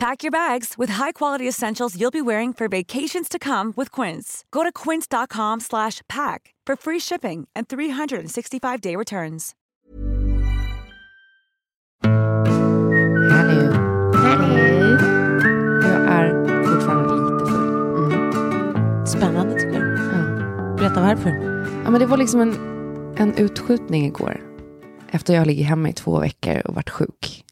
Pack your bags with high-quality essentials you'll be wearing for vacations to come with Quince. Go to quince.com slash pack for free shipping and 365-day returns. Hallå. Hej. Jag är fortfarande lite full. Mm. Spännande tycker jag. Ja. Berätta varför. Ja, men det var liksom en, en utskjutning igår. Efter jag ligger hemma i två veckor och varit sjuk.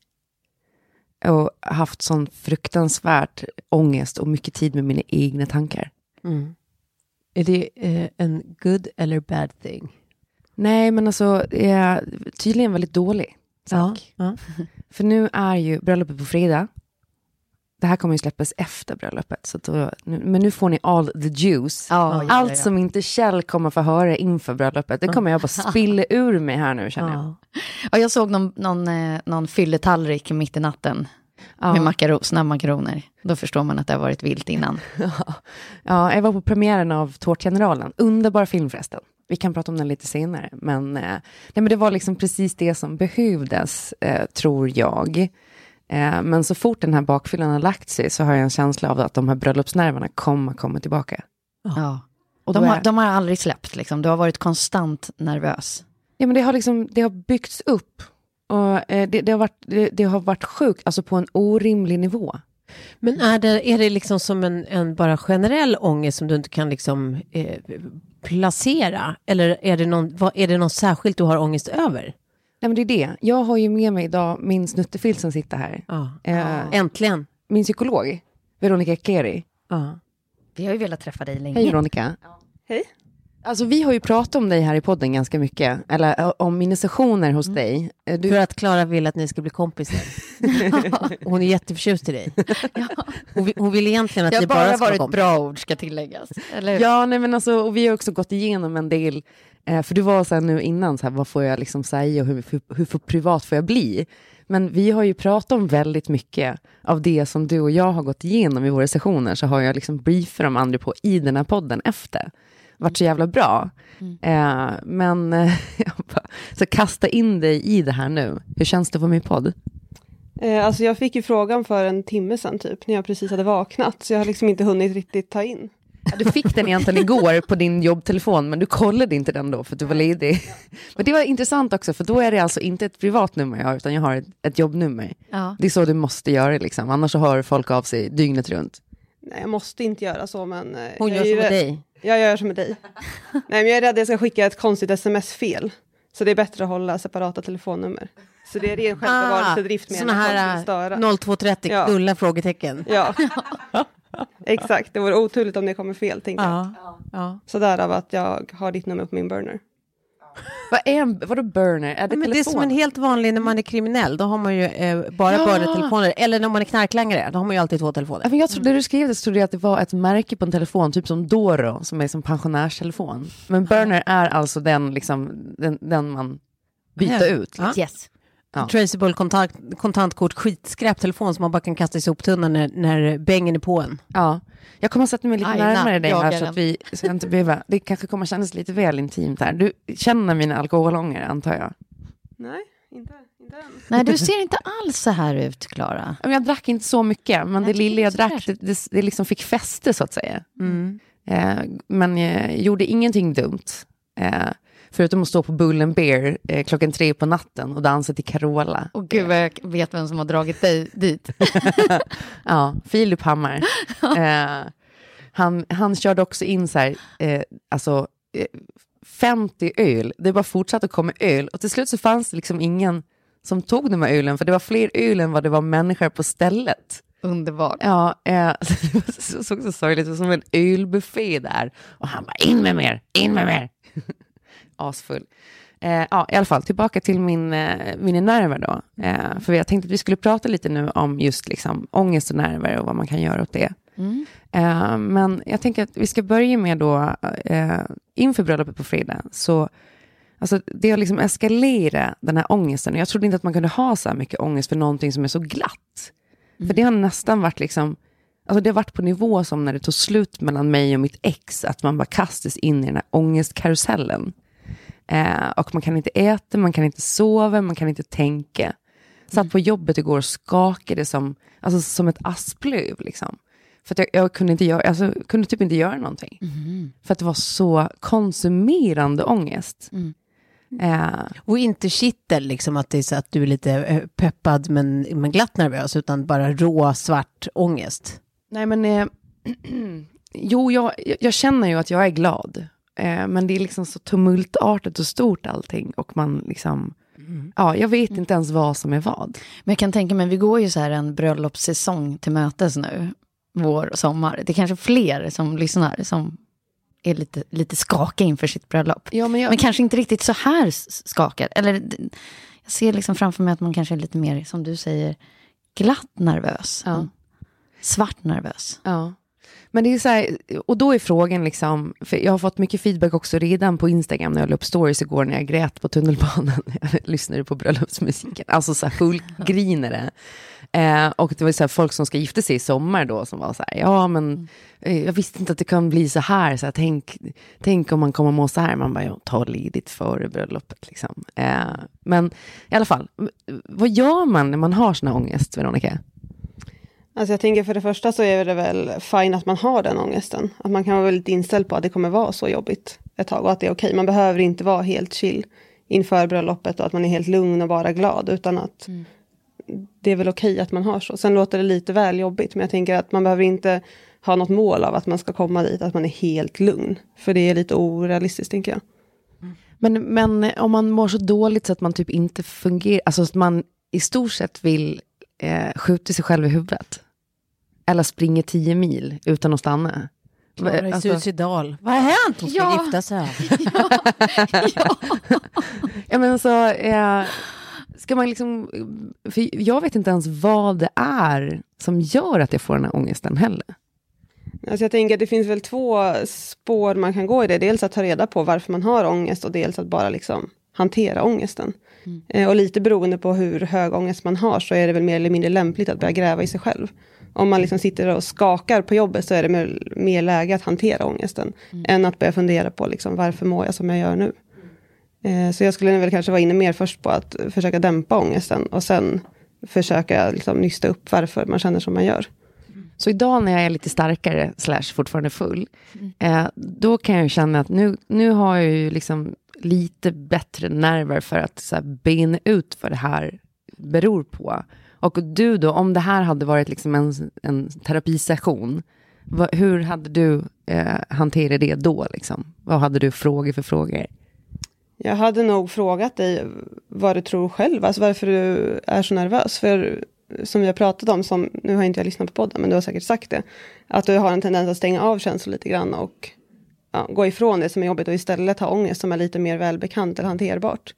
Och haft sån fruktansvärt ångest och mycket tid med mina egna tankar. Mm. Är det eh, en good eller bad thing? Nej, men alltså det är tydligen väldigt dålig sak. Ja. För nu är ju bröllopet på fredag. Det här kommer ju släppas efter bröllopet. Så då, nu, men nu får ni all the juice. Ja, ja, Allt ja. som inte Kjell kommer få höra inför bröllopet, det kommer jag bara spilla ur mig här nu känner jag. Ja. Ja, jag såg någon, någon, eh, någon fylletallrik mitt i natten Ja. med makaro, snabbmakaroner. Då förstår man att det har varit vilt innan. Ja, jag var på premiären av Tårtgeneralen. Underbar film förresten. Vi kan prata om den lite senare. Men, eh, nej, men det var liksom precis det som behövdes, eh, tror jag. Eh, men så fort den här bakfyllan har lagt sig så har jag en känsla av att de här bröllopsnerverna kommer komma tillbaka. Ja. Och De har, är- de har aldrig släppt, liksom. du har varit konstant nervös. Ja, men det har, liksom, det har byggts upp. Och, eh, det, det, har varit, det, det har varit sjukt, alltså på en orimlig nivå. Men är det, är det liksom som en, en bara generell ångest som du inte kan liksom eh, placera? Eller är det, någon, vad, är det något särskilt du har ångest över? Nej, men det är det. Jag har ju med mig idag min snuttefil som sitter här. Ja. Eh, Äntligen. min psykolog, Veronica Kleri. Ja. Vi har ju velat träffa dig länge. Hej Veronica. Hej. Alltså vi har ju pratat om dig här i podden ganska mycket, eller om mina sessioner hos dig. Eh, Du, För att Klara vill att ni ska bli kompisar. Hon är jätteförtjust i dig. Hon, vill, hon vill egentligen att Det ni har bara bara ska vara varit kompisar. bra ord, ska tilläggas. Ja, nej men alltså, och vi har också gått igenom en del, eh, för du var så här nu innan, så här, vad får jag liksom säga och hur, hur, hur för privat får jag bli? Men vi har ju pratat om väldigt mycket av det som du och jag har gått igenom i våra sessioner, så har jag liksom briefat de andra på i den här podden efter. Varit så jävla bra. Eh, men eh, bara, så kasta in dig i det här nu. Hur känns det med i podd? Eh, alltså jag fick ju frågan för en timme sedan typ, när jag precis hade vaknat, så jag har liksom inte hunnit riktigt ta in. Ja, Du fick den egentligen igår på din jobbtelefon, men du kollade inte den då för att du var ledig. Men det var intressant också, för då är det alltså inte ett privat nummer jag har, utan jag har ett, ett jobbnummer. Ja. Det är så du måste göra, liksom. annars så hör folk av sig dygnet runt. Nej, jag måste inte göra så, men... eh, Hon jag gör som med dig. Jag gör som med dig. Nej, men jag är rädd att jag ska skicka ett konstigt sms-fel. Så det är bättre att hålla separata telefonnummer. Så det är ren självbevarelsedrift med att folk här ska störa. eh, 0230, Ja. knulla frågetecken. Ja. Exakt, det vore oturligt om det kommer fel, tänker jag. Ja. Ja. Så därav att jag har ditt nummer på min burner. Vad är en, vadå burner? Är det Men det är som en helt vanlig när man är kriminell, då har man ju eh, bara Ja. burner-telefoner. Eller när man är knarklangare, då har man ju alltid två Ja, telefoner. men jag trodde du skrev det så trodde jag att det var ett märke på en telefon, typ som Doro, som är som pensionärstelefon. Men burner är alltså den, liksom, den, den man byter Ja. ut. Ja. Yes. Ja. Traceable kontant, kontantkort, skitskräp telefon som man bara kan kasta i soptunnan när, när bängen är på en. Ja, jag kommer att sätta mig lite Aj, närmare na, dig här så att vi ska inte behöva, det kanske kommer kännas lite väl intimt här. Du känner mina alkoholånger antar jag? Nej, inte, inte än. Nej, du ser inte alls så här ut, Klara. Jag drack inte så mycket, men Nej, det lilla jag drack, så det, det, det liksom fick fäste så att säga. Mm. Eh, men jag gjorde ingenting dumt. Eh, förutom att stå på Bull Bear eh, klockan tre på natten och dansa till Carola. Och gud vad jag vet vem som har dragit dig dit. Ja, Filip Hammar. eh, han, han körde också in så här, eh, alltså eh, 50 öl. Det bara fortsatte att komma öl och till slut så fanns det liksom ingen som tog de här ölen, för det var fler öl än vad det var människor på stället. Underbart. Ja, eh, det såg så sorgligt ut, som en ölbuffé där. Och han bara, in med mer, in med mer. Asfull. Eh, ja, i alla fall, tillbaka till min, eh, mina nerver då. Eh, för jag tänkte att vi skulle prata lite nu om just liksom, ångest och nerver och vad man kan göra åt det. Mm. Eh, men jag tänker att vi ska börja med då, eh, inför bröllopet på fredag, så Alltså det har liksom eskalerat den här ångesten. Jag trodde inte att man kunde ha så här mycket ångest för någonting som är så glatt. För det har nästan varit liksom, alltså det har varit på nivå som när det tog slut mellan mig och mitt ex, att man bara kastas in i den här ångestkarusellen. Eh, och man kan inte äta, man kan inte sova, man kan inte tänka. Satt på jobbet igår och skakade som, alltså som ett asplöv. Liksom. För jag, jag kunde, inte göra, alltså, kunde typ inte göra någonting. För att det var så konsumerande ångest. Eh, Och inte kittel, liksom att det är så att du är lite eh, peppad men, men glatt nervös, utan bara rå svart ångest. Nej men, eh, jo jag, jag känner ju att jag är glad. Eh, men det är liksom så tumultartat och stort allting. Och man liksom, ja jag vet inte ens vad som är vad. Men jag kan tänka mig, vi går ju så här en bröllopssäsong till mötes nu. Vår och sommar. Det är kanske fler som lyssnar som är lite, lite skakiga inför sitt bröllop. Ja, men jag, Men kanske inte riktigt så här skakad. Eller jag ser liksom framför mig att man kanske är lite mer, som du säger, glatt nervös. Ja. Svart nervös. Ja. Men det är så här, och då är frågan liksom, för jag har fått mycket feedback också redan på Instagram när jag la upp stories igår när jag grät på tunnelbanan. Jag lyssnade på bröllopsmusiken, alltså så här fullgrinare. Eh, och det var så här folk som ska gifta sig i sommar då som var så här, ja men eh, jag visste inte att det kan bli så här, så här tänk, tänk om man kommer må så här. Man bara, ja, ta ledigt före bröllopet liksom. Eh, men i alla fall, vad gör man när man har sån här ångest, Veronica? Alltså jag tänker för det första så är det väl fine att man har den ångesten. Att man kan vara väldigt inställd på att det kommer vara så jobbigt ett tag och att det är okej. Man behöver inte vara helt chill inför bröllopet och att man är helt lugn och bara glad utan att det är väl okej att man har så. Sen låter det lite väl jobbigt men jag tänker att man behöver inte ha något mål av att man ska komma dit, att man är helt lugn. För det är lite orealistiskt tänker jag. Men, men om man mår så dåligt så att man typ inte fungerar, alltså att man i stort sett vill eh, skjuta sig själv i huvudet. Eller springa tio mil utan att stanna. Klara är Alltså- suicidal. Vad har hänt? Hon ska Ja. gifta sig. Ja men så, eh, ska man liksom, för jag vet inte ens vad det är som gör att jag får den här ångesten heller. Alltså jag tänker att det finns väl två spår man kan gå i det. Dels att ta reda på varför man har ångest och dels att bara liksom hantera ångesten. Eh, och lite beroende på hur hög ångest man har så är det väl mer eller mindre lämpligt att börja gräva i sig själv. Om man liksom sitter och skakar på jobbet så är det mer, mer läge att hantera ångesten. Än att börja fundera på liksom, varför mår jag som jag gör nu. Eh, så jag skulle väl kanske vara inne mer först på att försöka dämpa ångesten och sen försöka liksom, nysta upp varför man känner som man gör. Så idag när jag är lite starkare, slash fortfarande full, eh, då kan jag känna att nu, nu har jag ju liksom lite bättre nerver för att så här, bena ut vad det här beror på. Och du då, om det här hade varit liksom en, en terapisession, vad, hur hade du eh, hanterat det då? Liksom? Vad hade du frågor för frågor? Jag hade nog frågat dig vad du tror själv, alltså varför du är så nervös. För som vi har pratat om, som, nu har inte jag lyssnat på podden, men du har säkert sagt det, att du har en tendens att stänga av känslor lite grann och ja, gå ifrån det som är jobbigt och istället ha ångest som är lite mer välbekant eller hanterbart.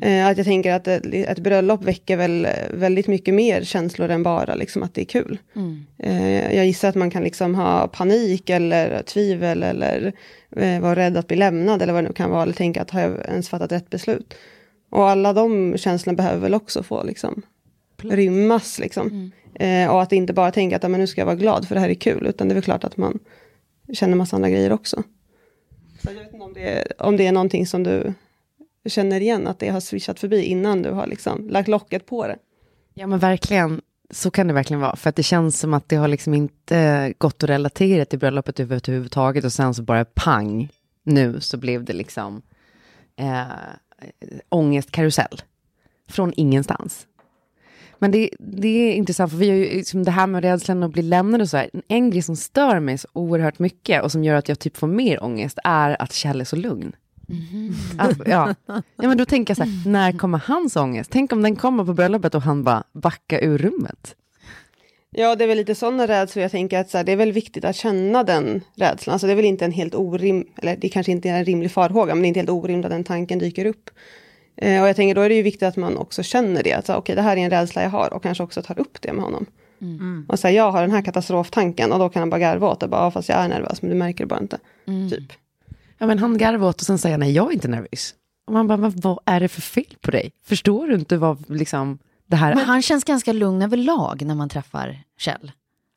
Eh, att jag tänker att ett, ett bröllop väcker väl väldigt mycket mer känslor än bara liksom att det är kul. Eh, jag gissar att man kan liksom ha panik eller tvivel eller eh, vara rädd att bli lämnad eller vad det nu kan vara. Eller tänka att har jag ens fattat rätt beslut? Och alla de känslorna behöver väl också få liksom, rymmas. Liksom. Eh, och att inte bara tänka att men nu ska jag vara glad för det här är kul, utan det är väl klart att man känner massa andra grejer också. Så jag vet inte om det, är, om det är någonting som du känner igen, att det har swishat förbi innan du har liksom lagt locket på det. Ja men verkligen, så kan det verkligen vara. För att det känns som att det har liksom inte eh, gått att relatera till bröllopet överhuvudtaget och sen så bara pang, nu så blev det liksom eh, ångestkarusell. Från ingenstans. Men det, det är intressant, för vi har ju liksom det här med rädslan att bli lämnad och så här. En grej som stör mig så oerhört mycket och som gör att jag typ får mer ångest är att Kjell är så lugn. Mm. Att, ja. ja, men då tänker jag så här, när kommer hans ångest? Tänk om den kommer på bröllopet och han bara backar ur rummet. Ja, det är väl lite sådana rädslor. Jag tänker att så här, det är väl viktigt att känna den rädslan. Alltså det är väl inte en helt orim, eller det kanske inte är en rimlig farhåga, men det är inte helt orimligt att den tanken dyker upp. Eh, och jag tänker då är det ju viktigt att man också känner det. Att okej, okay, det här är en rädsla jag har och kanske också tar upp det med honom. Mm. Och säger jag har den här katastroftanken och då kan han bara garva åt det. Bara, fast jag är nervös, men du märker det bara inte. Mm. Typ. Ja, men han garvar åt och sen säger nej, jag är inte nervös. Och man bara, vad är det för fel på dig? Förstår du inte vad liksom det här Men är? han känns ganska lugn överlag när man träffar Kjell.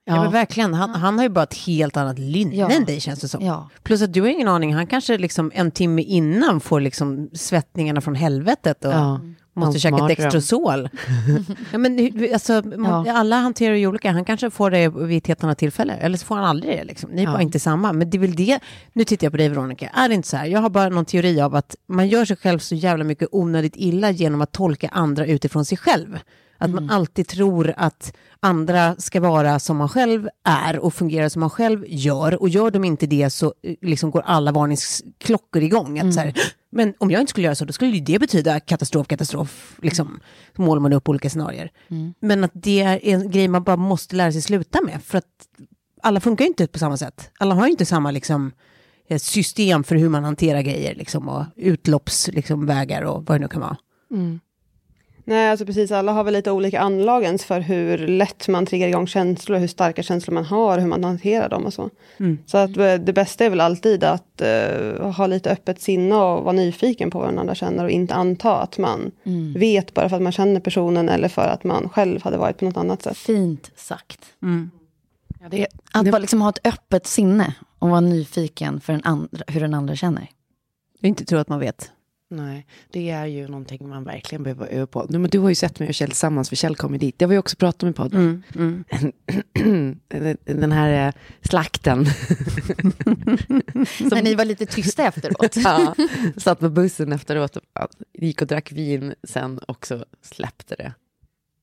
Ja, men verkligen. Han, han har ju bara ett helt annat lynne Ja. än dig känns det som. Ja. Plus att du har ingen aning, han kanske liksom en timme innan får liksom svettningarna från helvetet och Ja, måste käka. Dextrosol. ja, men, alltså, man, Alla hanterar ju olika, han kanske får det vid ett helt annat tillfälle, eller så får han aldrig det. Liksom. Ni är Ja. bara inte samma. Men det är väl det, nu tittar jag på dig Veronica, är det inte så här, jag har bara någon teori av att man gör sig själv så jävla mycket onödigt illa genom att tolka andra utifrån sig själv. Att man alltid tror att andra ska vara som man själv är och fungera som man själv gör. Och gör de inte det så eh, liksom går alla varningsklockor igång. Att så här, men om jag inte skulle göra så, då skulle ju det betyda katastrof, katastrof. Liksom, målar man upp olika scenarier. Men att det är en grej man bara måste lära sig sluta med. För att alla funkar ju inte på samma sätt. Alla har ju inte samma liksom, eh, system för hur man hanterar grejer. Liksom, och utloppsvägar liksom, och vad det nu kan vara. Nej, alltså precis. Alla har väl lite olika anlag ens för hur lätt man triggar igång känslor, hur starka känslor man har, hur man hanterar dem och så. Så att eh, det bästa är väl alltid att eh, ha lite öppet sinne och vara nyfiken på vad den andra känner och inte anta att man vet bara för att man känner personen eller för att man själv hade varit på något annat sätt. Fint sagt. Ja, det, Att bara liksom ha ett öppet sinne och vara nyfiken för den andra, hur den andra känner. Jag inte tror att man vet. Nej, det är ju någonting man verkligen behöver öva på. Nu, men du har ju sett mig och Kjell tillsammans, för Kjell kom ju dit. Det har vi också pratat om i podden. Den- Den här eh, slakten. När ni var lite tysta efteråt. ja, satt på bussen efteråt gick och drack vin sen också släppte det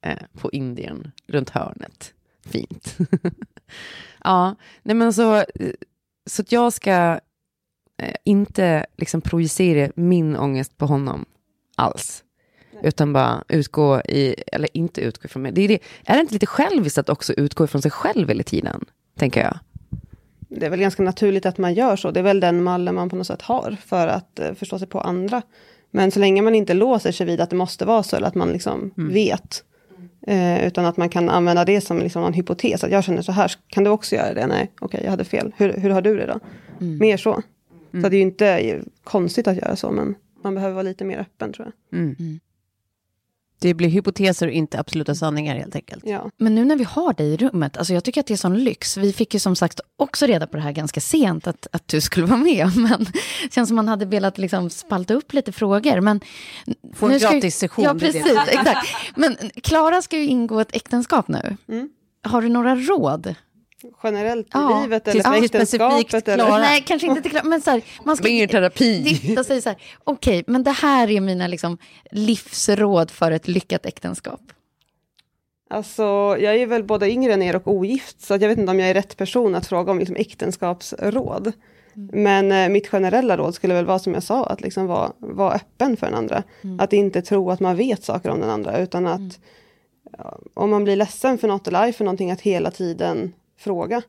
eh, på Indien runt hörnet. Fint. ja, nej men så, eh, så att jag ska inte liksom projicera min ångest på honom alls. Utan bara utgå i, eller inte utgå från mig. Det är, det, är det inte lite själviskt att också utgå ifrån sig själv hela tiden? Tänker jag. Det är väl ganska naturligt att man gör så. Det är väl den mallen man på något sätt har för att eh, förstå sig på andra. Men så länge man inte låser sig vid att det måste vara så, eller att man liksom vet. Eh, utan att man kan använda det som liksom en hypotes. Att jag känner så här, kan du också göra det? Nej, okej, jag hade fel. Hur, hur har du det då? Mer så. Så det är ju inte konstigt att göra så, men man behöver vara lite mer öppen tror jag. Det blir hypoteser och inte absoluta sanningar helt enkelt. Ja. Men nu när vi har dig i rummet, alltså jag tycker att det är sån lyx. Vi fick ju som sagt också reda på det här ganska sent, att, att du skulle vara med. Men det känns som man hade velat liksom spalta upp lite frågor. Men Få en nu ska ju- gratis session, Ja, precis. Exakt. Men Klara ska ju ingå ett äktenskap nu. Har du några råd? Generellt i Ja, livet till- eller till specifikt äktenskapet. Eller? Nej, kanske inte till Klara, men så här, man ska Mer terapi. dikta sig så här, okej, men det här är mina liksom, livsråd för ett lyckat äktenskap. Alltså, jag är väl både yngre än er och ogift, så att jag vet inte om jag är rätt person att fråga om liksom äktenskapsråd. Men eh, mitt generella råd skulle väl vara som jag sa, att liksom vara, vara öppen för den andra. Att inte tro att man vet saker om den andra, utan att ja, om man blir ledsen för något eller arg för någonting, att hela tiden fråga.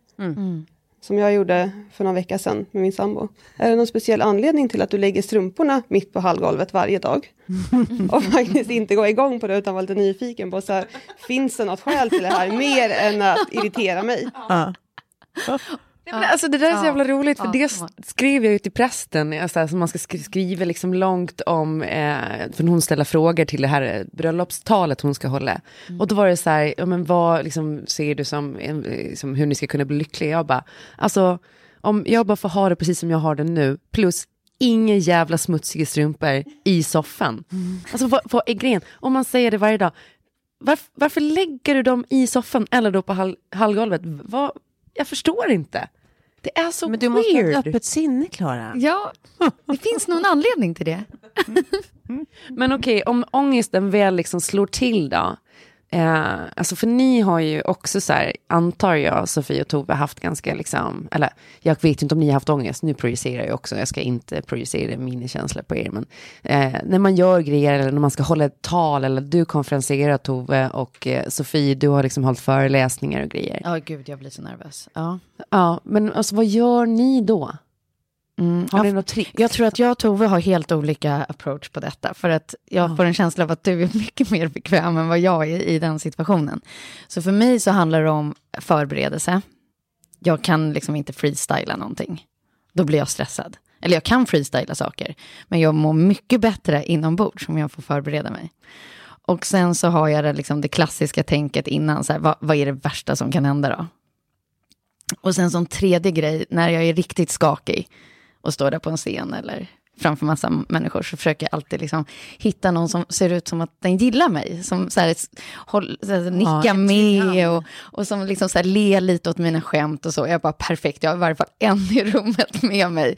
Som jag gjorde för några vecka sedan med min sambo. Är det någon speciell anledning till att du lägger strumporna mitt på hallgolvet varje dag? och faktiskt inte gå igång på det utan vara lite nyfiken på så här, finns det något skäl till det här mer än att irritera mig? Ja. Nej, men alltså det där är så jävla roligt, för det skrev jag ju till prästen, alltså, man ska sk- skriva liksom långt om, eh, för hon ställer frågor till det här eh, bröllopstalet hon ska hålla. Och då var det så här, ja men vad liksom, ser du som, eh, som hur ni ska kunna bli lyckliga? Jag bara, alltså om jag bara får ha det precis som jag har det nu, plus inga jävla smutsiga strumpor i soffan. Alltså vad, vad är grejen? Om man säger det varje dag, varf, varför lägger du dem i soffan eller då på hall, hallgolvet? Vad, jag förstår inte. Det är så Men du måste ha weird. ett öppet sinne, Klara. Ja, det finns någon anledning till det. Men okej, om ångesten väl liksom slår till då. Eh, alltså för ni har ju också så här, antar jag, Sofie och Tove haft ganska liksom, eller jag vet inte om ni har haft ångest, nu projicerar jag också, jag ska inte projicera mina känslor på er, men eh, när man gör grejer eller när man ska hålla ett tal eller du konferenserar Tove och eh, Sofie, du har liksom hållit föreläsningar och grejer. Ja, gud, jag blir så nervös. Ja. Ja, men alltså vad gör ni då? Mm, Har jag, ni något trick? jag tror att jag och Tove har helt olika approach på detta. För att jag får en känsla av att du är mycket mer bekväm än vad jag är i den situationen. Så för mig så handlar det om förberedelse. Jag kan liksom inte freestyla någonting. Då blir jag stressad. Eller jag kan freestyla saker. Men jag mår mycket bättre inombords om jag får förbereda mig. Och sen så har jag det, liksom det klassiska tänket innan. Så här, vad, vad är det värsta som kan hända då? Och sen som tredje grej, när jag är riktigt skakig och står där på en scen eller framför massa människor så försöker jag alltid liksom hitta någon som ser ut som att den gillar mig. Som så här, håll, så här, nickar ett med och, och som liksom så här, ler lite åt mina skämt och så. Jag är bara perfekt, jag har i varje fall en i rummet med mig.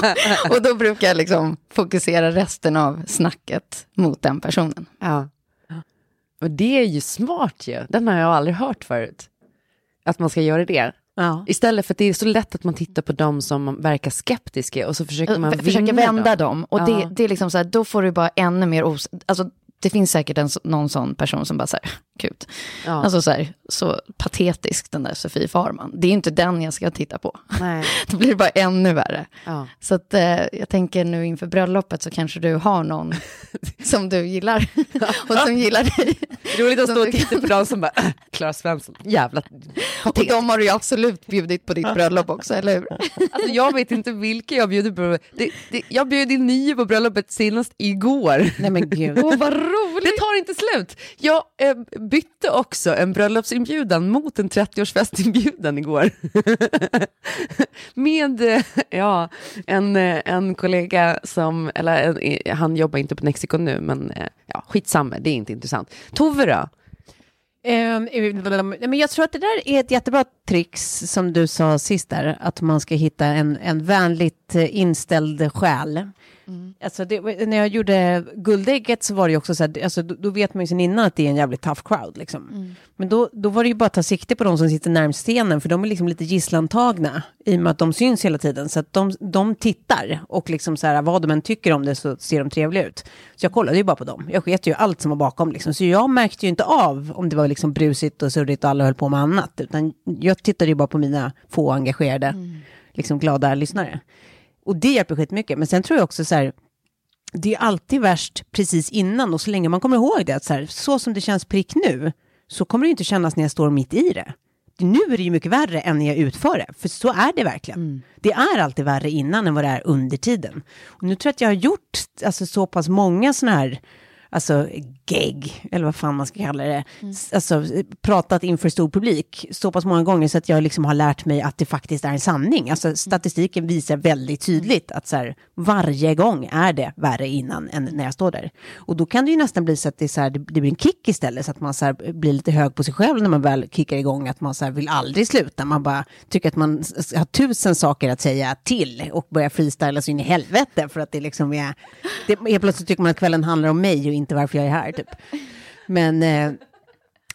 och då brukar jag liksom fokusera resten av snacket mot den personen. Ja. Och det är ju smart ju. Den har jag aldrig hört förut. Att man ska göra det. Ja. Istället för att det är så lätt att man tittar på dem som verkar skeptiska och så försöker man F- försöka vinna vända dem. Och Ja. det, det är liksom så här, då får du bara ännu mer os... Alltså, det finns säkert en, någon sån person som bara så här, gud. Ja. Alltså så här, så patetisk den där Sofie Farman. Det är inte den jag ska titta på. Nej. Då blir det bara ännu värre. Ja. Så att, eh, jag tänker nu inför bröllopet så kanske du har någon som du gillar. och som gillar dig. Roligt att stå och titta på dem som bara, "Äh, Klara Svensson, jävla Och de har du ju absolut bjudit på ditt bröllop också, eller hur? Alltså jag vet inte vilka jag bjuder på. Det, det, jag bjöd in nio på bröllopet senast igår. Nej men gud. Åh, vad roligt! Det tar inte slut. Jag eh, bytte också en bröllopsinbjudan mot en 30-årsfestinbjudan igår. Med eh, ja, en, eh, en kollega som, eller en, eh, han jobbar inte på Nexiko nu, men eh, ja, skitsamma, det är inte intressant. Tove då? Ehm, men jag tror att det där är ett jättebra trix som du sa sist där, att man ska hitta en, en vänligt eh, inställd själ. Alltså det, när jag gjorde Guldägget så var det ju också så här, alltså då, då vet man ju sen innan att det är en jävligt tough crowd liksom. Men då, då var det ju bara att ta sikte på de som sitter närmst scenen, för de är liksom lite gisslantagna i och med att de syns hela tiden. Så att de, de tittar och liksom så här, vad de än tycker om det så ser de trevliga ut. Så jag kollade ju bara på dem. Jag sket ju allt som var bakom liksom. Så jag märkte ju inte av om det var liksom brusigt och surrigt och alla höll på med annat. Utan jag tittade ju bara på mina få engagerade, liksom glada lyssnare. Och det hjälper skitmycket. Men sen tror jag också så här, det är alltid värst precis innan och så länge man kommer ihåg det, att så, här, så som det känns prick nu, så kommer det inte kännas när jag står mitt i det. Nu är det ju mycket värre än när jag utför det, för så är det verkligen. Det är alltid värre innan än vad det är under tiden. Och nu tror jag att jag har gjort alltså, så pass många sådana här alltså gegg, eller vad fan man ska kalla det, S- alltså pratat inför stor publik så pass många gånger så att jag liksom har lärt mig att det faktiskt är en sanning. Alltså statistiken visar väldigt tydligt att så här, varje gång är det värre innan än när jag står där. Och då kan det ju nästan bli så att det, så här, det, blir en kick istället, så att man så här, blir lite hög på sig själv när man väl kickar igång, att man så här, vill aldrig sluta, man bara tycker att man har tusen saker att säga till och börjar freestyla så in i helvete för att det liksom är, det, helt plötsligt tycker man att kvällen handlar om mig och inte varför jag är här typ. Men, eh,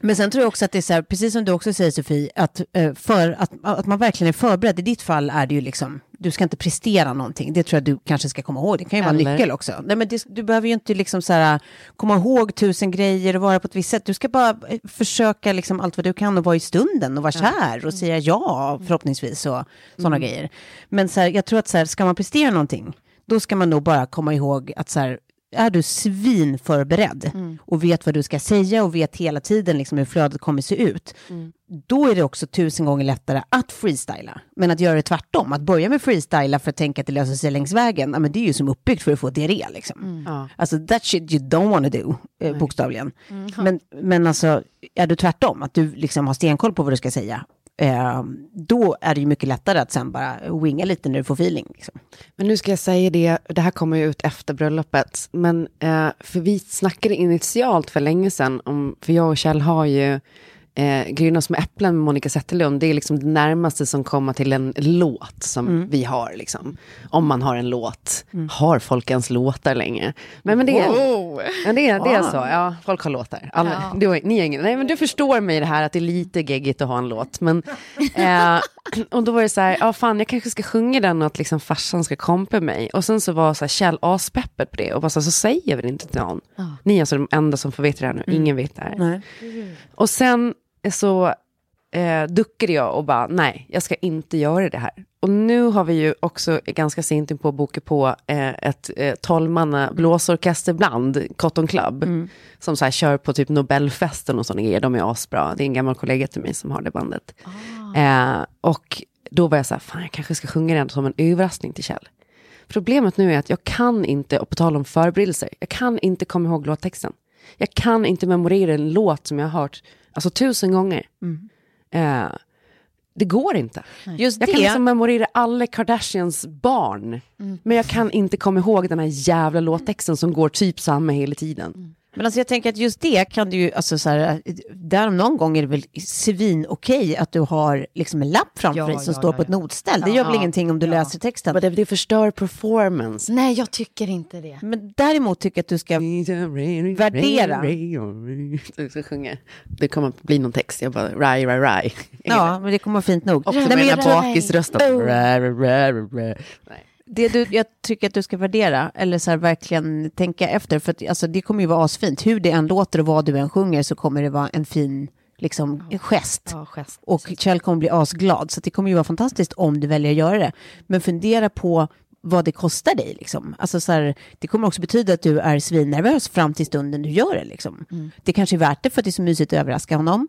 men sen tror jag också att det är så här, precis som du också säger Sofie, att, eh, för, att, att man verkligen är förberedd. I ditt fall är det ju liksom, du ska inte prestera någonting. Det tror jag du kanske ska komma ihåg. Det kan ju vara Eller? nyckel också. Nej, men det, du behöver ju inte liksom så här, komma ihåg tusen grejer och vara på ett visst sätt. Du ska bara eh, försöka liksom allt vad du kan och vara i stunden och vara kär och säga ja förhoppningsvis och sådana grejer. Men så här, jag tror att så här, ska man prestera någonting, då ska man nog bara komma ihåg att så här, är du svinförberedd Mm. och vet vad du ska säga och vet hela tiden liksom hur flödet kommer se ut, Mm. då är det också tusen gånger lättare att freestyla. Men att göra det tvärtom, att börja med freestyla för att tänka att det löser sig längs vägen, ja, men det är ju som uppbyggt för att få diarré. Liksom. Mm. Ja. Alltså that shit you don't wanna do, eh, bokstavligen. Mm. Men, men alltså, är du tvärtom, att du liksom har stenkoll på vad du ska säga, eh, då är det ju mycket lättare att sen bara winga lite när du får feeling. Liksom. Men nu ska jag säga det, det här kommer ju ut efter bröllopet, men eh, för vi snackade initialt för länge sedan om, för jag och Kjell har ju eh, Grynna som äpplen med Monica Zetterlund, det är liksom det närmaste som kommer till en låt som vi har. Liksom. Om man har en låt. Har folk ens låtar längre? Men, men det, är, ja, det, är, det är så, ja, folk har låtar. Alla, Ja. du, ni ingen, nej, men du förstår mig i det här att det är lite geggigt att ha en låt. Men, eh, och då var det så här, ja fan jag kanske ska sjunga den och att liksom farsan ska kompa mig. Och sen så var så här, Kjell aspeppad på det och bara så, här, så säger vi det inte till någon. Ni är alltså de enda som får veta det här nu, ingen vet det här. Nej. Och sen så eh, duckade jag och bara, nej, jag ska inte göra det här. Och nu har vi ju också ganska sent in på boka på eh, ett eh, tolvmanna blåsorkesterband, Cotton Club, som så här kör på typ Nobelfesten och sådana grejer. De är asbra. Det är en gammal kollega till mig som har det bandet. Eh, och då var jag så här, fan jag kanske ska sjunga den som en överraskning till Kjell. Problemet nu är att jag kan inte, och på tal om förberedelser, jag kan inte komma ihåg låttexten. Jag kan inte memorera en låt som jag har hört alltså, tusen gånger. Eh, det går inte. Just Jag det, kan liksom memorera alla Kardashians barn. Men jag kan inte komma ihåg den här jävla låttexten som går typ samma hela tiden. Men alltså jag tänker att just det kan du ju, alltså så här, där om någon gång är det väl svin okej att du har liksom en lapp framför Ja, dig som ja, står ja, på ett notställ. Det gör väl Ja. ingenting om du Ja. läser texten. Men det, det förstör performance. Nej, jag tycker inte det. Men däremot tycker jag att du ska Värdera. Du ska sjunga. Det kommer att bli någon text. Jag bara, rai, rai, rai. Ja, men det kommer vara fint nog. Också med den här bakisrösten. Oh. Nej. Det du, jag tycker att du ska värdera, eller så här verkligen tänka efter, för att, alltså, det kommer ju vara asfint. Hur det än låter och vad du än sjunger så kommer det vara en fin liksom, gest. Ja, gest. Och Kjell kommer bli asglad, så det kommer ju vara fantastiskt om du väljer att göra det. Men fundera på vad det kostar dig. Liksom. Alltså, så här, det kommer också betyda att du är svinnervös fram till stunden du gör det. Liksom. Det kanske är värt det för att det är så mysigt att överraska honom.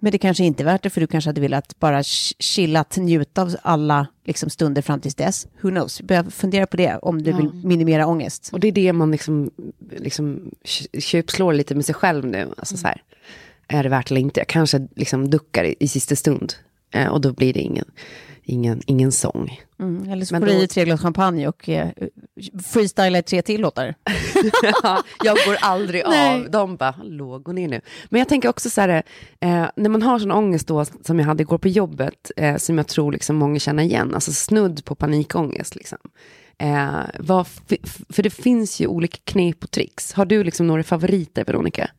Men det kanske inte är värt det för du kanske hade velat bara ch- chillat, njuta av alla liksom, stunder fram tills dess. Who knows? Börja fundera på det om du vill minimera ångest. Och det är det man liksom, liksom kö- köpslår lite med sig själv nu. Alltså så här, är det värt eller inte? Jag kanske liksom duckar i, i sista stund. Eh, och då blir det ingen, ingen, ingen sång. Mm, eller så får du i tre glas champagne och eh, freestyla i tre till låtar. jag går aldrig Nej. av. De bara, hallå, gå ner nu. Men jag tänker också så här, eh, när man har sån ångest då, som jag hade igår på jobbet, eh, som jag tror liksom många känner igen, alltså snudd på panikångest. Liksom. Eh, vad, för det finns ju olika knep och tricks. Har du liksom några favoriter, Veronica?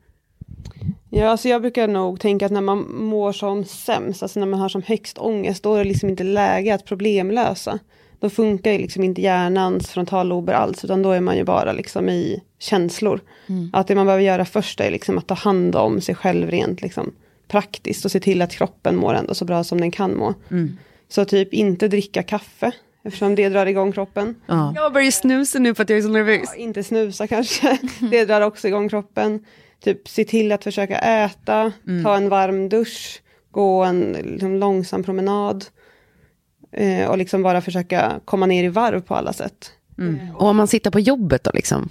Ja, alltså jag brukar nog tänka att när man mår som sämst, alltså när man har som högst ångest, då är det liksom inte läge att problemlösa. Då funkar ju liksom inte hjärnans frontallober alls, utan då är man ju bara liksom i känslor. Att det man behöver göra först är liksom att ta hand om sig själv rent liksom praktiskt och se till att kroppen mår ändå så bra som den kan må. Så typ inte dricka kaffe, eftersom det drar igång kroppen. Ja. Jag börjar snusa nu för att jag är så nervös. Ja, inte snusa kanske. Det drar också igång kroppen. Typ se till att försöka äta, ta en varm dusch, gå en liksom, långsam promenad. Eh, och liksom bara försöka komma ner i varv på alla sätt. Och om man sitter på jobbet då liksom?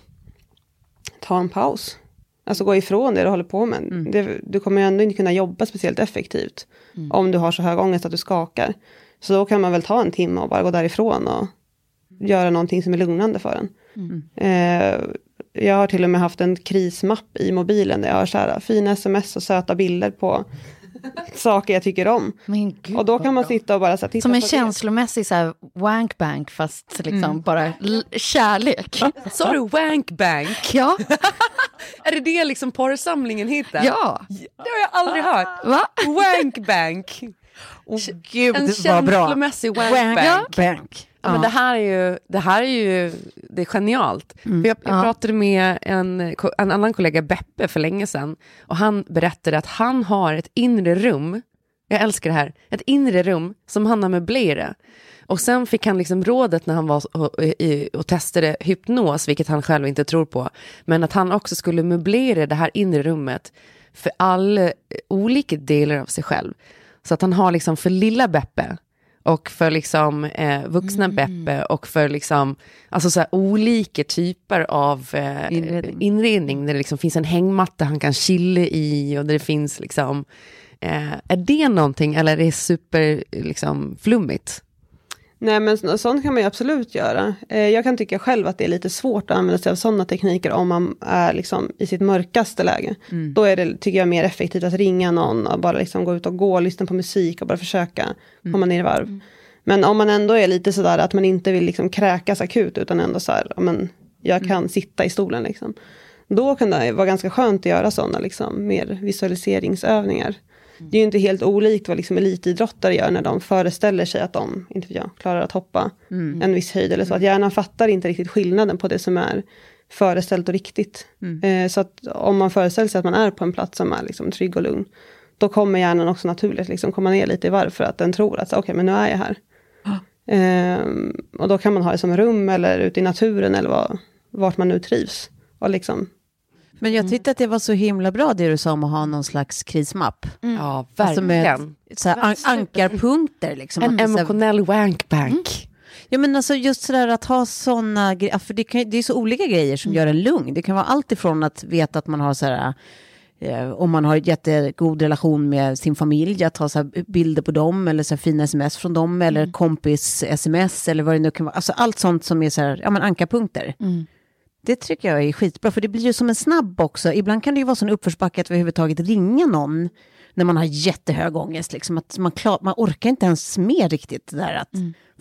Ta en paus. Alltså gå ifrån det du håller på med. Det, du kommer ju ändå inte kunna jobba speciellt effektivt. Om du har så hög ångest att du skakar. Så då kan man väl ta en timme och bara gå därifrån och göra någonting som är lugnande för en. Eh, jag har till och med haft en krismapp i mobilen där jag har så här, fina sms och söta bilder på saker jag tycker om. Men gud, Och då kan man sitta och bara så här, titta Som en på känslomässig så här, wankbank, fast liksom bara l- kärlek. Sa du wankbank? Ja, Är det det liksom porrsamlingen heter? ja. Det har jag aldrig hört. Va? Wankbank. Åh gud, En känslomässig wankbank. Wank bank. Ja, men det här är ju, det här är ju det är genialt. För jag, jag Ja. pratade med en, en annan kollega, Beppe, för länge sedan. Och han berättade att han har ett inre rum Jag älskar det här. Ett inre rum som han har möblerat. Och sen fick han liksom rådet när han var och, och, och testade hypnos, vilket han själv inte tror på, men att han också skulle möblera det här inre rummet för alla olika delar av sig själv. Så att han har liksom för lilla Beppe och för liksom eh, vuxna Mm. Beppe och för liksom, alltså så här olika typer av eh, Inredning. inredning. Där det liksom finns en hängmatta han kan chilla i och där det finns liksom, eh, är det någonting eller är det super liksom flummigt? Nej men så- sånt kan man ju absolut göra. Eh, jag kan tycka själv att det är lite svårt att använda sig av sådana tekniker om man är liksom i sitt mörkaste läge. Då är det, tycker jag, mer effektivt att ringa någon och bara liksom gå ut och gå, lyssna på musik och bara försöka komma ner i varv. Men om man ändå är lite sådär att man inte vill liksom kräkas akut utan ändå så här, men jag kan sitta i stolen liksom. Då kan det vara ganska skönt att göra sådana liksom, mer visualiseringsövningar. Det är ju inte helt olikt vad liksom elitidrottare gör när de föreställer sig att de, inte jag, klarar att hoppa en viss höjd eller så. Att hjärnan fattar inte riktigt skillnaden på det som är föreställt och riktigt. Eh, så att om man föreställer sig att man är på en plats som är liksom trygg och lugn, då kommer hjärnan också naturligt liksom komma ner lite i varv för att den tror att okej, men nu är jag här. Ehm, och då kan man ha det som rum eller ute i naturen eller vad, vart man nu trivs. Och liksom, Men jag tyckte att det var så himla bra det du sa om att ha någon slags krismapp. Ja, Alltså med verkligen. så an- ankarpunkter liksom. en emotionell wankbank. Ja men alltså just sådär att ha sådana grejer, för det, kan, det är så olika grejer som gör en lugn. Det kan vara allt ifrån att veta att man har sådär, eh, om man har jättegod relation med sin familj, att ha så här bilder på dem eller så fina sms från dem eller kompis-sms eller vad det nu kan vara. Alltså allt sånt som är så här, ja men ankarpunkter. Det tycker jag är skitbra, för det blir ju som en snabb också. Ibland kan det ju vara sån uppförsbacke att överhuvudtaget ringa någon när man har jättehög ångest. Liksom, att man, klar, man orkar inte ens med riktigt det där att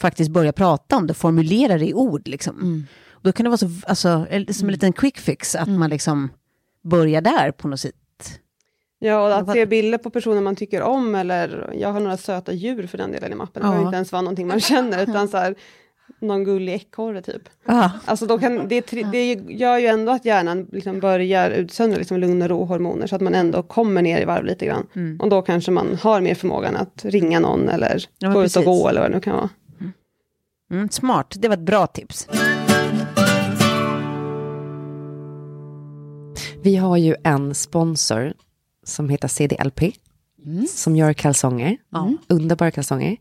faktiskt börja prata om det, formulera det i ord. Liksom. Och Då kan det vara så, alltså, eller som en liten quick fix, att man liksom börjar där på något sätt. Ja, och att se bilder på personer man tycker om, eller jag har några söta djur för den delen i mappen. Det behöver Ja. inte ens vara någonting man känner, utan så här, någon gullig ekorre typ. Ja. Alltså då kan, det, det gör ju ändå att hjärnan liksom börjar utsöndra liksom lugn och ro-hormoner, så att man ändå kommer ner i varv lite grann. Mm. Och då kanske man har mer förmågan att ringa någon, eller Ja, gå ut precis. och gå, eller vad det nu kan vara. Mm, smart, det var ett bra tips. Vi har ju en sponsor som heter CDLP. Som gör kalsonger. Underbara kalsonger.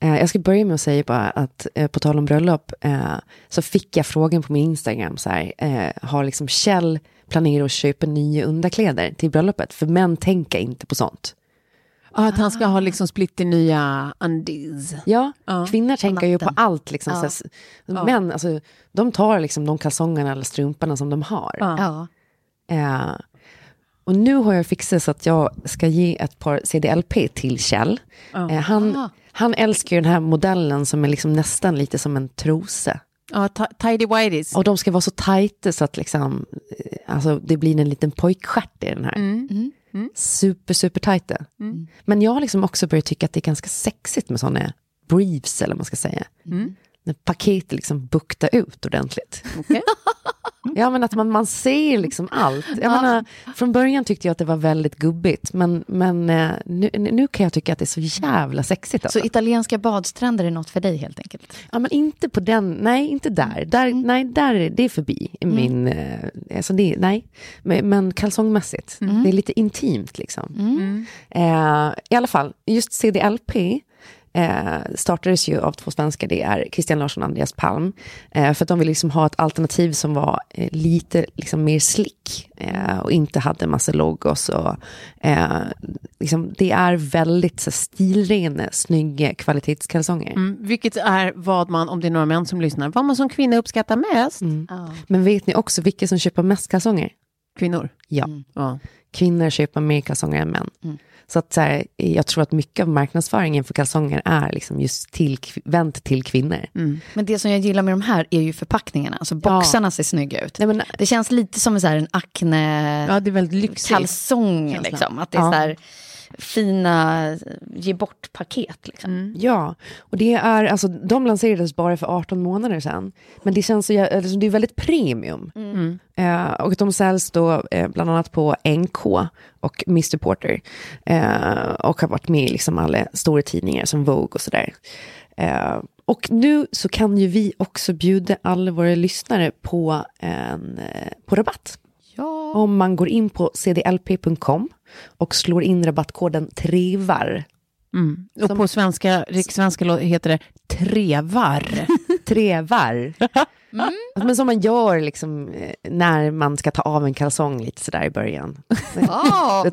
Eh, jag ska börja med att säga bara att eh, på tal om bröllop eh, så fick jag frågan på min Instagram så här. Eh, har liksom Kjell planerat att köpa nya underkläder till bröllopet? För män tänker inte på sånt. Ja, att han ska ha liksom splitter nya undies. Ja, Ja, kvinnor tänker ju på allt. Liksom, så här, Män, alltså, de tar liksom de kalsongerna eller strumporna som de har. Ja. Eh, och nu har jag fixat så att jag ska ge ett par CDLP till Kjell. Eh, han, han älskar ju den här modellen som är liksom nästan lite som en trosa. Ja, ti- tidy whities. Och de ska vara så tajta så att liksom, eh, alltså, det blir en liten pojkstjärt i den här. Mm. Super, super tajta. Men jag har liksom också börjat tycka att det är ganska sexigt med sådana briefs, eller vad man ska säga. Mm. När paketet liksom buktar ut ordentligt. Ja, men att man, man ser liksom allt. Jag menar, från början tyckte jag att det var väldigt gubbigt, men, men eh, nu, nu kan jag tycka att det är så jävla sexigt. Alltså. Så italienska badstränder är något för dig helt enkelt? Ja, men inte på den, nej, inte där. där Nej, där är det är förbi. i Min, eh, alltså det, nej. Men, men kalsongmässigt, det är lite intimt liksom. Eh, I alla fall, just CDLP eh, startades ju av två svenskar, det är Christian Larsson och Andreas Palm. Eh, för att de ville liksom ha ett alternativ som var eh, lite liksom mer slick eh, och inte hade massa logos. Och, eh, liksom, det är väldigt så, stilrena, snygga kvalitetskalsonger. Mm, vilket är vad man, om det är några män som lyssnar, vad man som kvinna uppskattar mest. Men vet ni också vilka som köper mest kalsonger? Kvinnor. Ja, Ja. kvinnor köper mer kalsonger än män. Så att så här, jag tror att mycket av marknadsföringen för kalsonger är liksom just till, vänt till kvinnor. Men det som jag gillar med de här är ju förpackningarna. Alltså boxarna ser snygga ut. Nej, men, Det känns lite som en, så här, en Acne ja, det är väldigt lyxigt. kalsong. Liksom. Att det är Ja. så här, fina ge bort-paket. Liksom. Ja, och det är, alltså, de lanserades bara för 18 månader sedan. Men det känns så, alltså, det är väldigt premium. Mm. Eh, och de säljs då eh, bland annat på NK och Mr Porter. Eh, och har varit med i liksom alla stora tidningar som Vogue och sådär. Eh, och nu så kan ju vi också bjuda alla våra lyssnare på, en, eh, på rabatt. Om man går in på cdlp.com och slår in rabattkoden TREVAR. Mm. Och på svenska, rikssvenska heter det trevar. Trevar. Men som man gör liksom, eh, när man ska ta av en kalsong lite sådär i början.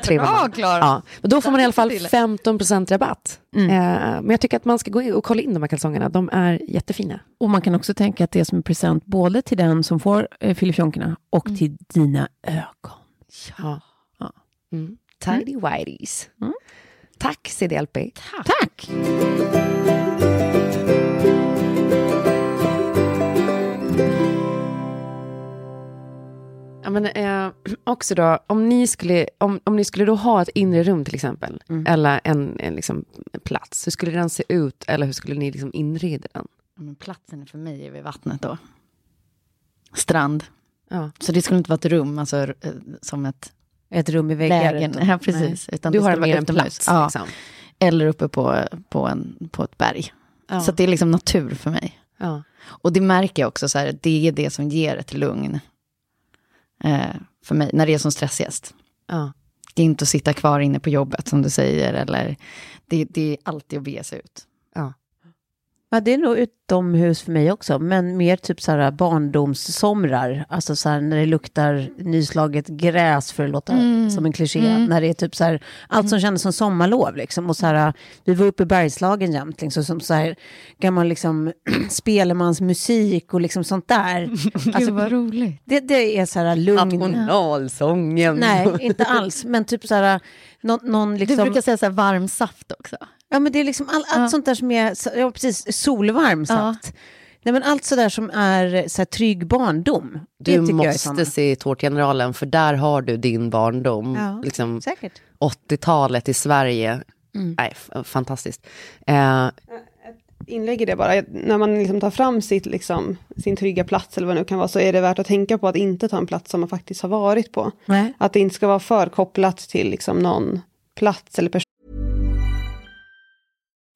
Trevar bra. Klara. Ja. Och då får man i alla fall Till. 15% rabatt. Eh, men jag tycker att man ska gå in och kolla in de här kalsongerna. De är jättefina. Och man kan också tänka att det är som en present både till den som får eh, filifjonkerna och till dina ögon. Ja. Ja. Mm. Tidy whities. Mm. Tack CDLP. Tack! Ja, men, eh, också då, om ni, skulle, om, om ni skulle då ha ett inre rum till exempel, eller en, en liksom, plats, hur skulle den se ut? Eller hur skulle ni liksom inreda den? Men platsen för mig är vid vattnet då. Strand. Ja. Så det skulle inte vara ett rum, alltså eh, som ett Ett rum i väggen. lägen. Ja, precis. Utan Du det har mer en plats. Ja. Liksom. Eller uppe på, på, en, på ett berg. Ja. Så det är liksom natur för mig. Ja. Och det märker jag också, så här, det är det som ger ett lugn. Eh, för mig, när det är som stressigast. Ja. Det är inte att sitta kvar inne på jobbet som du säger. Eller det, det är alltid att bege sig ut. Ja. Ja, det är nog utomhus för mig också, men mer typ så här barndomssomrar. Alltså så här när det luktar nyslaget gräs för att låta som en kliché. När det är typ så här, allt som kändes som sommarlov liksom. Och så här, vi var uppe i Bergslagen jämt, liksom, som så här gammal liksom spelemansmusik och liksom sånt där. Alltså, vad roligt. det, det är så här lugn. Nationalsången. Nej, inte alls. Men typ så här, någon, någon Du liksom... brukar säga så här varm saft också. Ja, men det är liksom all, allt sånt där som är, ja precis, solvarm saft. Nej, men allt sådär som är så här, trygg barndom. Du måste se Tårtgeneralen, för där har du din barndom. Ja, Liksom Säkert. 80-talet i Sverige. Mm. Nej, f- fantastiskt. Eh, inlägg i det bara. När man liksom tar fram sitt, liksom, sin trygga plats eller vad det nu kan vara, så är det värt att tänka på att inte ta en plats som man faktiskt har varit på. Nej. Att det inte ska vara för kopplat till liksom, någon plats eller person.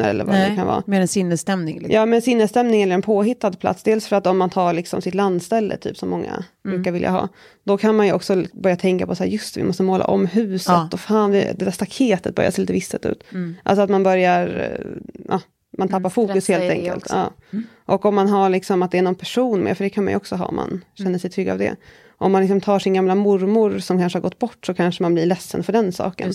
Eller vad det Nej, kan vara. mer en sinnesstämning. Liksom. Ja, men sinnesstämning eller en påhittad plats. Dels för att om man tar liksom sitt landställe, typ som många Mm. brukar vilja ha, då kan man ju också börja tänka på så här, just det, vi måste måla om huset Ja. och fan, det det där staketet börjar se lite visset ut. Alltså att man börjar, ja, man tappar fokus stressa helt det enkelt. Ja. Och om man har liksom att det är någon person med, för det kan man ju också ha om man känner sig trygg av det. Om man liksom tar sin gamla mormor som kanske har gått bort så kanske man blir ledsen för den saken.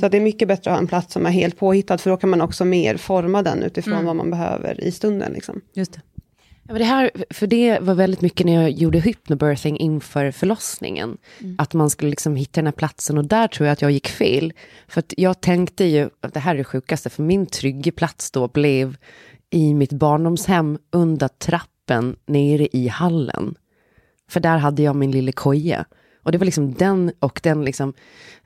Så att det är mycket bättre att ha en plats som är helt påhittad för då kan man också mer forma den utifrån vad man behöver i stunden. Liksom. Just det. Ja, men det här, för det var väldigt mycket när jag gjorde hypnobirthing inför förlossningen. Att man skulle liksom hitta den här platsen och där tror jag att jag gick fel. För att jag tänkte ju, att det här är det sjukaste, för min trygga plats då blev i mitt barndomshem under trappen nere i hallen. För där hade jag min lilla koja. Och det var liksom den och den liksom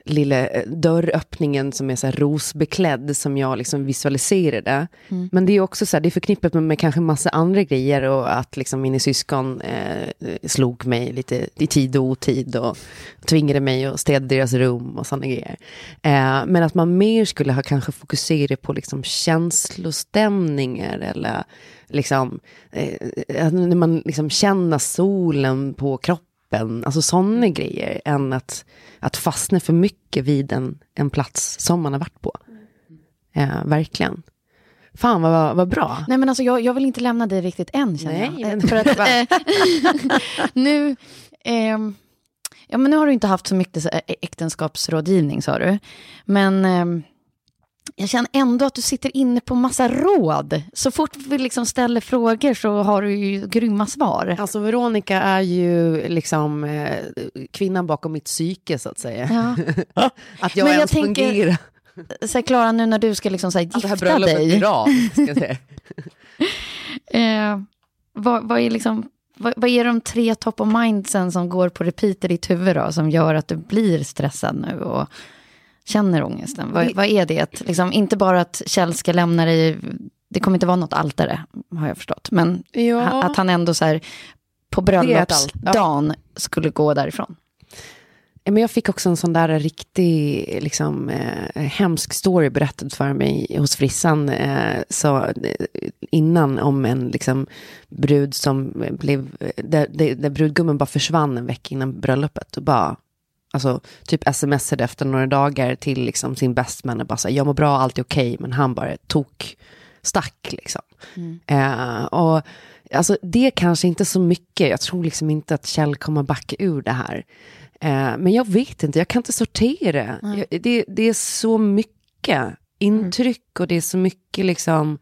lilla eh, dörröppningen som är så här rosbeklädd som jag liksom visualiserade. Men det är också så här, det är förknippat med, med kanske massa andra grejer och att liksom mina syskon eh, slog mig lite i tid och otid och tvingade mig att städa deras rum och sådana grejer. Eh, men att man mer skulle ha kanske fokuserat på liksom känslostämningar eller liksom eh, när man liksom känner solen på kroppen alltså sådana grejer, än att, att fastna för mycket vid en, en plats som man har varit på. Eh, verkligen. Fan vad, vad bra. Nej men alltså jag, jag vill inte lämna dig riktigt än känner Nej, jag. men- Eh, För att, eh, nu, ehm, ja, men nu har du inte haft så mycket eh, äktenskapsrådgivning sa du. Men ehm, jag känner ändå att du sitter inne på massa råd. Så fort vi liksom ställer frågor så har du ju grymma svar. Alltså Veronica är ju liksom eh, kvinnan bakom mitt psyke så att säga. Ja. Att jag Men jag ens tänker- fungerar. Så här, Klara, nu när du ska liksom så här, Att det här gifta dig. drar, ska jag säga. Eh, vad, vad, är liksom, vad, vad är de tre top of mindsen som går på repeat i ditt huvud då, som gör att du blir stressad nu och känner ångesten? Vad, vad är det? Att, liksom, inte bara att Kjell ska lämna dig, det kommer inte vara något altare, har jag förstått, men Ja. att han ändå så här, på bröllopsdagen skulle gå därifrån. Ja, Men jag fick också en sån där riktig, liksom, eh, hemsk story berättad för mig hos frissan eh, så, eh, innan om en liksom, brud som blev, där, där, där brudgummen bara försvann en vecka innan bröllopet och bara, alltså typ smsade efter några dagar till liksom, sin bestman och bara så här, jag mår bra, allt är okej, men han bara tog stack liksom. Eh, och alltså det kanske inte så mycket, jag tror liksom inte att Kjell kommer backa ur det här. Eh, men jag vet inte, jag kan inte sortera. Jag, det, det är så mycket intryck och det är så mycket liksom...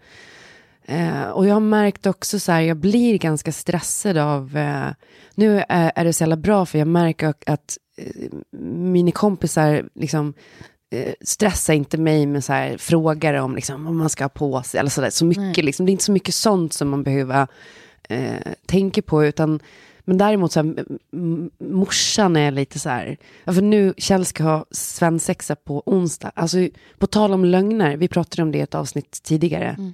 Eh, och jag har märkt också så här, jag blir ganska stressad av... Eh, nu är, är det så jävla bra för jag märker att, eh, mina kompisar liksom eh, stressar inte mig med så här, frågor om liksom, vad man ska ha på sig. Eller så, där. så mycket, liksom, det är inte så mycket sånt som man behöver eh, tänka på. Utan, men däremot så här, morsan är lite så här, för nu Kjell ska ha svensexa på onsdag. Alltså på tal om lögner, vi pratade om det i ett avsnitt tidigare.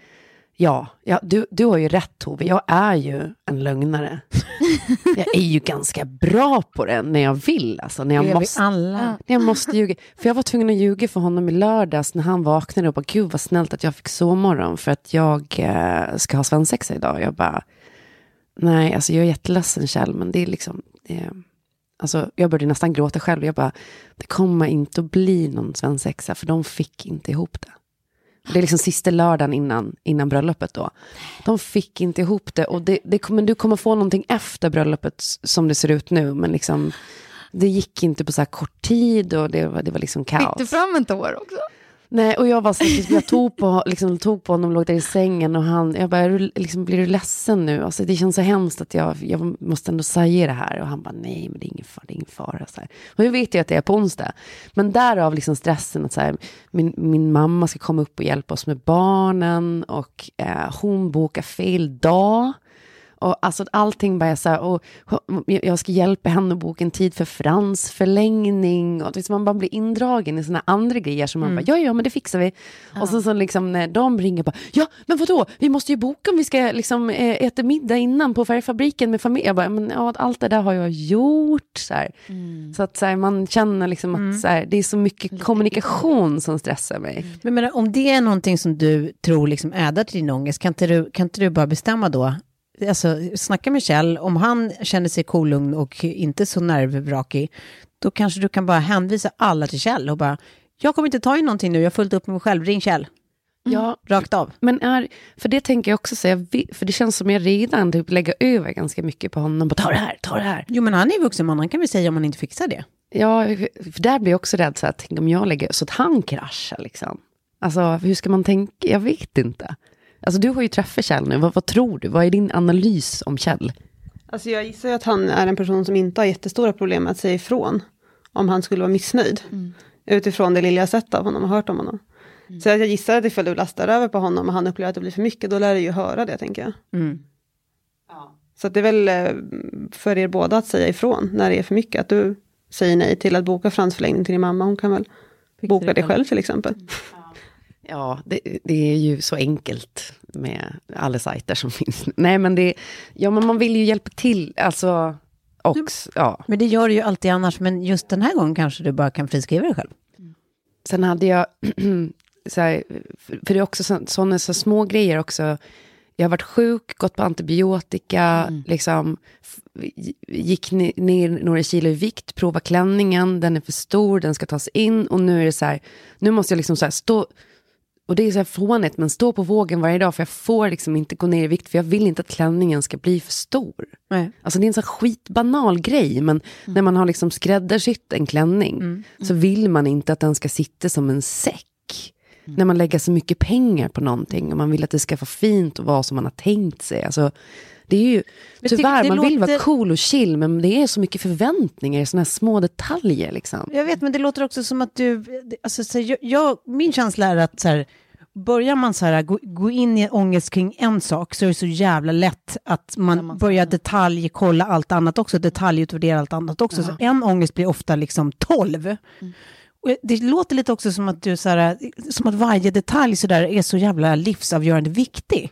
Ja, ja du, du har ju rätt Tove, jag är ju en lögnare. jag är ju ganska bra på det när jag vill, alltså när jag Det är vi måste. alla. När jag måste ljuga. För jag var tvungen att ljuga för honom i lördags när han vaknade och bara, gud vad snällt att jag fick sovmorgon för att jag eh, ska ha svensexa idag. Jag bara, nej, alltså jag är jätteledsen Kjell, men det är liksom, eh, alltså jag började nästan gråta själv. Jag bara, det kommer inte att bli någon svensexa för de fick inte ihop det. Det är liksom sista lördagen innan, innan bröllopet då. De fick inte ihop det. Och det, det kommer, du kommer få någonting efter bröllopet som det ser ut nu. Men liksom, det gick inte på så här kort tid och det var, det var liksom kaos. Fick du fram en tår också? Nej, och jag var så typ, jag tog på, liksom, tog på honom, låg där i sängen och han, jag bara, du, liksom, blir du ledsen nu? Alltså, det känns så hemskt att jag, jag måste ändå säga det här. Och han bara, nej, men det är ingen fara. Det är ingen fara så här. Och jag vet ju att det är på onsdag. Men därav liksom stressen att så här, min, min mamma ska komma upp och hjälpa oss med barnen och eh, hon bokar fel dag. Och alltså allting bara så här, och jag ska hjälpa henne att boka en tid för Frans förlängning. Och liksom man bara blir indragen i såna andra grejer som man bara, ja ja men det fixar vi. Och så, så liksom när de ringer bara, ja men vadå, vi måste ju boka om vi ska liksom eh, äta middag innan på färgfabriken med familj. Jag bara, men ja, allt det där har jag gjort. Så, här. så att så här, man känner liksom att så här, det är så mycket kommunikation som stressar mig. Men menar, om det är någonting som du tror liksom ädar till din ångest, kan inte du, kan inte du bara bestämma då? Alltså, snacka med Kjell, om han känner sig kolugn och inte så nervvrakig, då kanske du kan bara hänvisa alla till Kjell och bara, jag kommer inte ta in någonting nu, jag har fullt upp med mig själv, ring Kjell. Ja, Rakt av. Men är, för det tänker jag också säga, för det känns som jag redan typ lägger över ganska mycket på honom. Bara, ta det här, ta det här. Jo, men han är vuxen man, han kan väl säga om han inte fixar det. Ja, för där blir jag också rädd, så att, tänk om jag lägger så att han kraschar liksom. Alltså hur ska man tänka? Jag vet inte. Alltså du har ju träffat Kjell nu, vad, vad tror du? Vad är din analys om Kjell? Alltså jag gissar ju att han är en person som inte har jättestora problem med att säga ifrån. Om han skulle vara missnöjd. Mm. Utifrån det lilla jag sett av honom och hört om honom. Mm. Så jag gissar att ifall du lastar över på honom och han upplever att det blir för mycket, då lär du ju höra det tänker jag. Mm. Så att det är väl eh, för er båda att säga ifrån när det är för mycket. Att du säger nej till att boka fransförlängning till din mamma. Hon kan väl boka det själv till exempel. Ja, det, det är ju så enkelt med alla sajter som finns. Nej, men det, ja, men man vill ju hjälpa till, alltså, också, ja. Men det gör du ju alltid annars, men just den här gången kanske du bara kan friskriva dig själv. Sen hade jag, så här, för det är också sådana så små grejer också. Jag har varit sjuk, gått på antibiotika, liksom, f- gick ner några kilo i vikt, prova klänningen, den är för stor, den ska tas in och nu är det så här, nu måste jag liksom så stå, och det är så här fånigt, men stå på vågen varje dag för jag får liksom inte gå ner i vikt för jag vill inte att klänningen ska bli för stor. Nej. Alltså det är en sån skitbanal grej, men när man har liksom skräddarsytt en klänning så vill man inte att den ska sitta som en säck. När man lägger så mycket pengar på någonting och man vill att det ska vara fint och vara som man har tänkt sig. Alltså, det är ju, Men tyvärr, man vill vara låter- cool och chill, men det är så mycket förväntningar i såna här små detaljer. Liksom. Jag vet, men det låter också som att du... Alltså, så jag, jag, min känsla är att så här, börjar man så här, gå, gå in i ångest kring en sak så är det så jävla lätt att man, börjar detaljkolla allt annat också, detaljutvärdera allt annat också. Så en ångest blir ofta liksom tolv. Och det låter lite också som att du så här, som att varje detalj så där är så jävla livsavgörande viktig.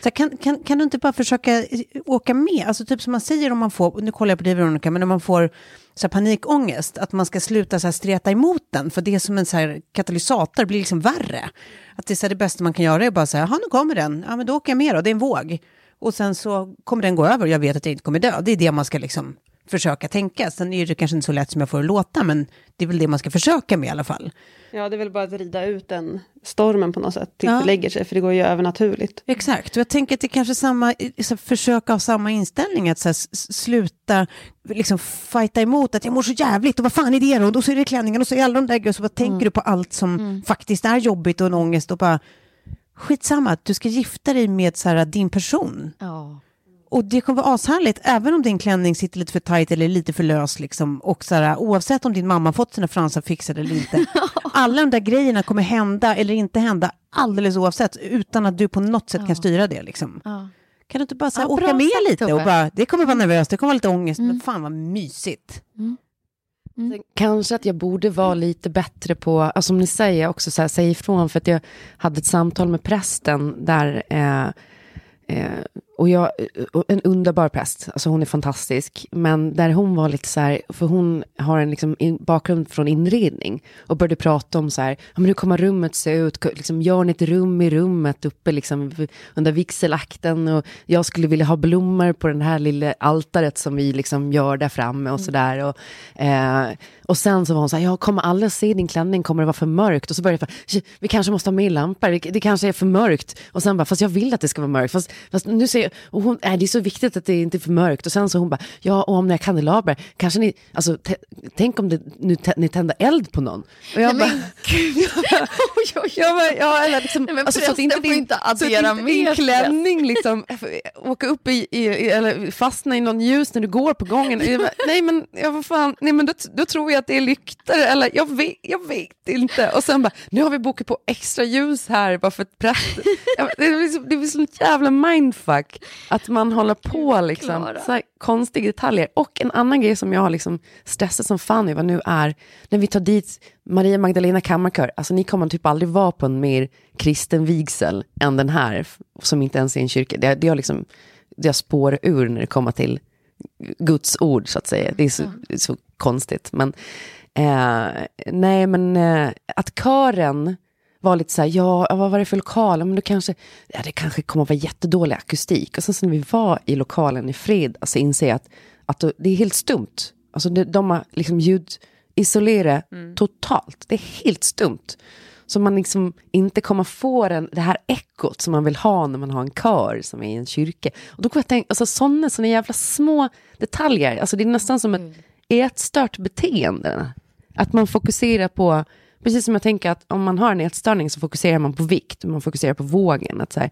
Så här, kan, kan, kan du inte bara försöka eh, åka med? Alltså typ som man säger om man får, nu kollar jag på dig Veronica, men om man får så här, panikångest, att man ska sluta så här, streta emot den, för det är som en så här, katalysator, blir liksom värre. Att det, är så här, det bästa man kan göra är bara säga, ja nu kommer den, ja men då åker jag med då, det är en våg. Och sen så kommer den gå över och jag vet att jag inte kommer dö. Det är det man ska liksom försöka tänka. Sen är det kanske inte så lätt som jag får det låta, men det är väl det man ska försöka med i alla fall. Ja, det är väl bara att rida ut den stormen på något sätt tills Ja. det lägger sig, för det går ju över naturligt. Exakt, och jag tänker att det är kanske samma, så försöka ha samma inställning, att så här, sluta liksom fighta emot att jag mår så jävligt och vad fan är det då? Och så är det klänningen och så är alla de där grejerna, så vad tänker du på allt som faktiskt är jobbigt och en ångest och bara skitsamma, du ska gifta dig med så här, din person. Ja. Och det kommer vara ashärligt, även om din klänning sitter lite för tajt eller lite för lös. Liksom. Och så här, oavsett om din mamma fått sina fransar fixade eller inte. Alla de där grejerna kommer hända eller inte hända alldeles oavsett, utan att du på något sätt kan styra det. Liksom. Ja. Kan du inte bara så här, Ja, åka med sagt, lite och bara, det kommer vara nervöst, det kommer vara lite ångest, men fan vad mysigt. Sen Kanske att jag borde vara lite bättre på, alltså som ni säger, också så här, säga ifrån, för att jag hade ett samtal med prästen där, eh, eh, och jag, en underbar präst, alltså hon är fantastisk, men där hon var lite så här, för hon har en liksom bakgrund från inredning och började prata om så här, ja, men hur kommer rummet se ut, liksom, gör ni ett rum i rummet uppe liksom under vigselakten? Och jag skulle vilja ha blommor på den här lilla altaret som vi liksom gör där framme och så där och, eh, och sen så var hon så här, ja kommer alla se din klänning, kommer det vara för mörkt? Och så började jag, "Shit, vi kanske måste ha mer lampor, det, det kanske är för mörkt. Och sen bara, fast jag vill att det ska vara mörkt. Fast, fast nu jag, och hon, nej, det är så viktigt att det inte är för mörkt. Och sen så hon bara, ja och om ni har kandelaber, kanske ni, alltså tänk om det, nu ni tänder eld på någon. Och jag bara, Oj, oj, Ja, men, ja, eller liksom, Nej, men alltså, så att inte din, inte så att stress. klänning liksom, åka upp i, i, i, eller fastna i någon ljus när du går på gången. Jag bara, nej men, ja, vad fan, nej, men då, då tror jag att det är lyktor, eller jag vet, jag vet inte. Och sen bara, nu har vi bokat på extra ljus här bara för att. Ja, det är liksom- det är sån jävla mindfuck att man håller på liksom, så konstiga detaljer. Och en annan grej som jag har liksom stressat som fan över nu är när vi tar dit Maria Magdalena Kammarkör, alltså ni kommer typ aldrig vara på en mer kristen vigsel än den här, som inte ens är en kyrka. Det, det har liksom, det har spår ur när det kommer till Guds ord så att säga. Det är så, så konstigt. Men eh, nej, men eh, att kören var lite så här, ja, vad var det för lokal? Men då kanske, ja, det kanske kommer att vara jättedålig akustik. Och sen så när vi var i lokalen i fred, alltså inser jag att, att det är helt stumt. Alltså det, de har liksom ljudisolerat totalt. Det är helt stumt. Så man liksom inte kommer få den, det här ekot som man vill ha när man har en kör som är i en kyrka. Och då kan jag tänka, alltså sådana såna jävla små detaljer, alltså det är nästan som ett ätstört beteende. Att man fokuserar på, precis som jag tänker att om man har en ätstörning så fokuserar man på vikt, man fokuserar på vågen. Att så här,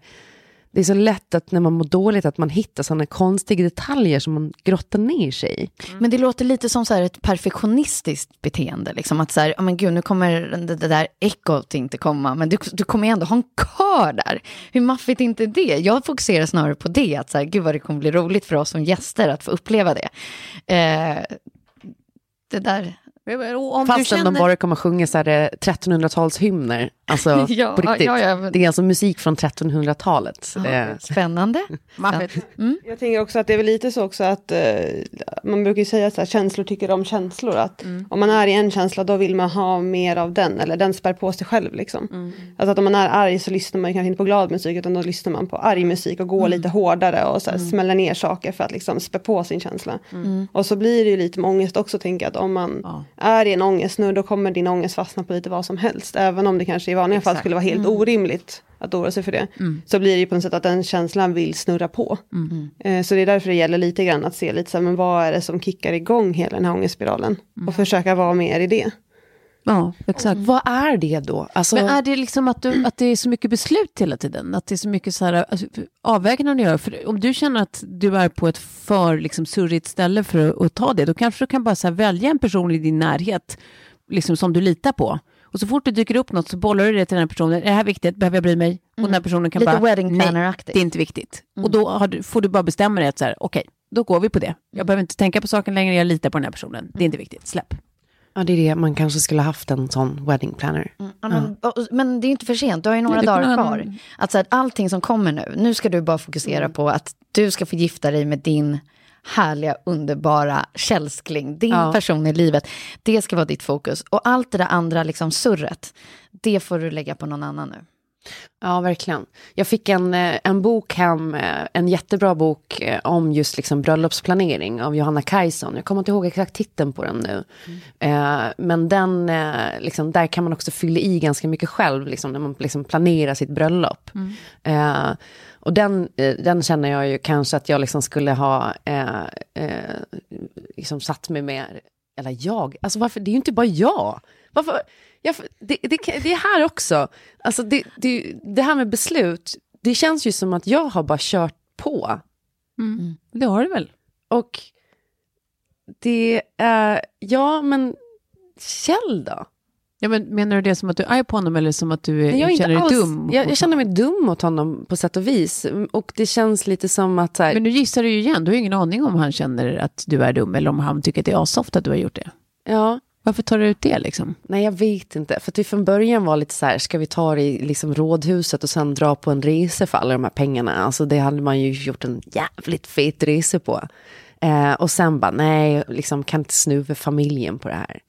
Det är så lätt att när man mår dåligt att man hittar sådana konstiga detaljer som man grottar ner sig i. Mm. Men det låter lite som så här ett perfektionistiskt beteende. Liksom att så här, oh men gud, nu kommer det, det där ekot inte komma, men du, du kommer ju ändå ha en kör där. Hur maffigt är inte det? Jag fokuserar snarare på det, att så här, gud vad det kommer bli roligt för oss som gäster att få uppleva det. Eh, det där... Om Fastän känner... de bara kommer sjunga så här eh, 1300-talshymner. Alltså Ja, på riktigt. ja, ja, men- Det är alltså musik från 1300-talet. Eh, Spännande. Maffigt. Jag tänker också att det är väl lite så också att eh, man brukar ju säga att känslor tycker om känslor. Att om man är i en känsla då vill man ha mer av den. Eller den spär på sig själv liksom. Alltså att om man är arg så lyssnar man ju kanske inte på glad musik utan då lyssnar man på arg musik och går lite hårdare och så här, smäller ner saker för att liksom spä på sin känsla. Och så blir det ju lite med ångest också tänker jag att om man Ja. Är i en ångest nu då kommer din ångest fastna på lite vad som helst. Även om det kanske i vanliga fall Exakt. skulle vara helt orimligt att oroa sig för det. Så blir det ju på något sätt att den känslan vill snurra på. Eh, Så det är därför det gäller lite grann att se lite så här, men vad är det som kickar igång hela den här ångestspiralen. Och försöka vara mer i det. Ja, exakt. vad är det då? Alltså, Men är det liksom att, du, att det är så mycket beslut hela tiden? Att det är så mycket så här, alltså, avvägningar du gör? För om du känner att du är på ett för liksom, surrigt ställe för att, att ta det, då kanske du kan bara här, välja en person i din närhet liksom, som du litar på. Och så fort det dyker upp något så bollar du det till den här personen. Är det här viktigt? Behöver jag bry mig? Och den här personen kan Lite bara, wedding nej, det är inte viktigt. Och då du, får du bara bestämma dig att så här, okej, då går vi på det. Jag behöver inte tänka på saken längre, jag litar på den här personen. Det är inte viktigt, släpp. Ja, det är det, man kanske skulle ha haft en sån wedding planner. Ja, men, och- men det är inte för sent, du har ju några det dagar kvar. Att så här, allting som kommer nu, nu ska du bara fokusera på att du ska få gifta dig med din härliga, underbara källskling, din Ja. person i livet. Det ska vara ditt fokus. Och allt det där andra, liksom surret, det får du lägga på någon annan nu. Ja, verkligen. Jag fick en, eh, en bok hem, eh, en jättebra bok eh, om just liksom bröllopsplanering av Johanna Kajson. Jag kommer inte ihåg exakt titeln på den nu. Eh, men den, liksom, där kan man också fylla i ganska mycket själv, liksom, när man liksom planerar sitt bröllop. Eh, och den, den känner jag ju kanske att jag liksom skulle ha eh, eh, liksom satt mig med, eller jag, alltså varför, det är ju inte bara jag. Varför, jag det, det, det är här också, alltså det, det, det här med beslut, det känns ju som att jag har bara kört på. Det har du väl? Och det är, ja men Kjell då? Ja, men menar du det som att du är arg på honom eller som att du är, Nej, jag känner dig dum? Jag, jag känner mig dum mot honom på sätt och vis. Och det känns lite som att här, Men nu gissar du ju igen, du har ju ingen aning om han känner att du är dum eller om han tycker att det är asoft att du har gjort det. ja, varför tar du ut det liksom? nej jag vet inte. För att vi från början var lite så här, ska vi ta det i liksom rådhuset och sen dra på en resa för alla de här pengarna? Alltså det hade man ju gjort en jävligt fet resa på. Eh, och sen bara, nej, liksom kan inte snuva familjen på det här.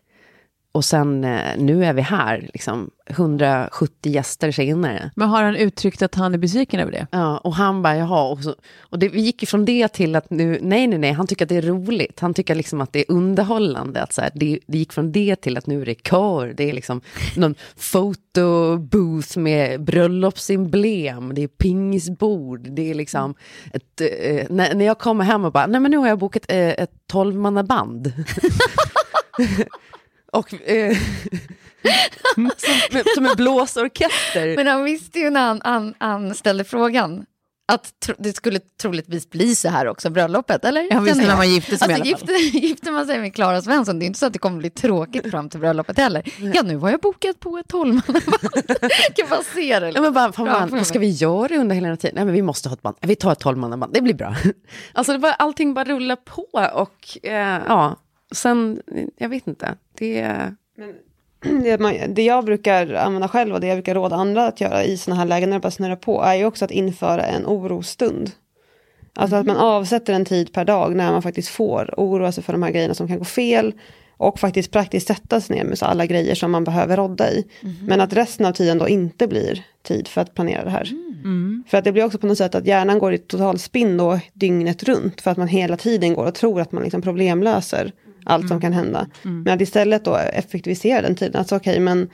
Och sen, eh, nu är vi här, liksom 170 gäster senare. Men har han uttryckt att han är besviken över det? Ja, och han bara, jaha, och, så, och det, vi gick från det till att nu, nej, nej, nej, han tycker att det är roligt. Han tycker liksom att det är underhållande. Att så här, det, det gick från det till att nu är det kör, det är liksom någon fotobooth med bröllopsemblem, det är pingisbord, det är liksom ett, eh, när, när jag kommer hem och bara, nej men nu har jag bokat eh, ett tolvmannaband. och eh, som, som en blåsorkester. Men han visste ju när han, han, han ställde frågan att tro, det skulle troligtvis bli så här också, bröllopet, eller? Visste Känner när man gifte sig i alltså, alla fall. gifter, man sig med Klara Svensson, det är inte så att det kommer bli tråkigt fram till bröllopet heller. Ja, nu har jag bokat på ett tolvmannaband. kan bara se det. Ja, men bara, fan, man, vad ska vi göra under hela den tiden? Nej, men vi måste ha ett band. Vi tar ett tolvmannaband, det blir bra. Alltså det bara, allting bara rullar på och eh, ja, sen, jag vet inte. Det, det, man, det jag brukar använda själv och det jag brukar råda andra att göra i sådana här lägen när det bara snurrar på är ju också att införa en orostund. Alltså att man avsätter en tid per dag när man faktiskt får oroa sig för de här grejerna som kan gå fel. Och faktiskt praktiskt sätta sig ner med så alla grejer som man behöver rodda i. Men att resten av tiden då inte blir tid för att planera det här. För att det blir också på något sätt att hjärnan går i total spinn då dygnet runt. För att man hela tiden går och tror att man liksom problemlöser allt som kan hända. Men att istället då effektivisera den tiden. Alltså okej, men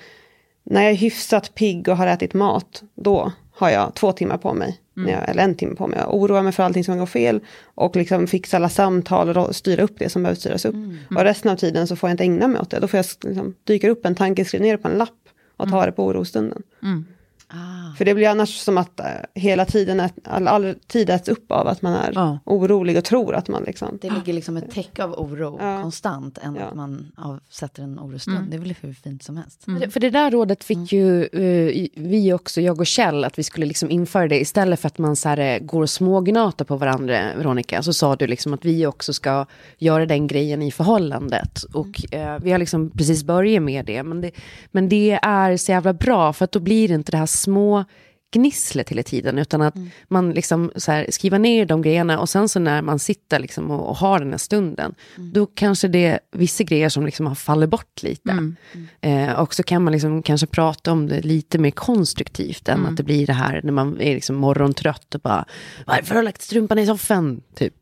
när jag är hyfsat pigg och har ätit mat, då har jag två timmar på mig. När jag, eller en timme på mig. Jag oroar mig för allting som går fel. Och liksom fixa alla samtal och styra upp det som behöver styras upp. Och resten av tiden så får jag inte ägna mig åt det. Då får jag liksom, dyka upp en tanke, skriva ner det på en lapp och ta det på orostunden. Ah. För det blir annars som att eh, hela tiden, ät, all, all tid äts upp av att man är Ja. orolig och tror att man liksom... Det ligger liksom ett täcke av oro Ja. konstant än Ja. att man avsätter en orostund. Det är väl hur fint som helst. För det där rådet fick ju eh, vi också, jag och Kjell, att vi skulle liksom införa det istället för att man så här, eh, går och smågnatar på varandra, Veronica, så sa du liksom att vi också ska göra den grejen i förhållandet. Och eh, vi har liksom precis börjat med det men, det, men det är så jävla bra för att då blir det inte det här små gnisslet hela tiden, utan att man liksom så här, skriver ner de grejerna och sen så när man sitter liksom och, och har den här stunden, då kanske det är vissa grejer som liksom har fallit bort lite. Eh, och så kan man liksom kanske prata om det lite mer konstruktivt än att det blir det här när man är liksom morgontrött och bara, varför har du lagt strumpan i soffan? Typ.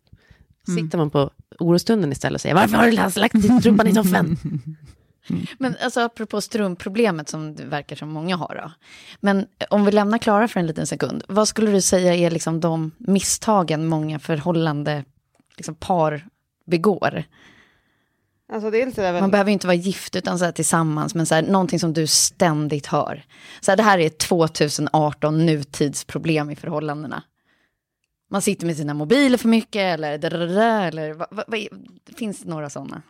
Sitter man på orostunden istället och säger, varför har du lagt strumpan i soffan? Men alltså apropå strumpproblemet som det verkar som många har då. Men om vi lämnar Klara för en liten sekund. Vad skulle du säga är liksom de misstagen många förhållande liksom par begår? Alltså väl... Man behöver ju inte vara gift utan så här tillsammans, men så här, någonting som du ständigt hör. Så här, det här är ett 2018 nutidsproblem i förhållandena. Man sitter med sina mobiler för mycket eller, eller vad, vad, vad, finns det några sådana?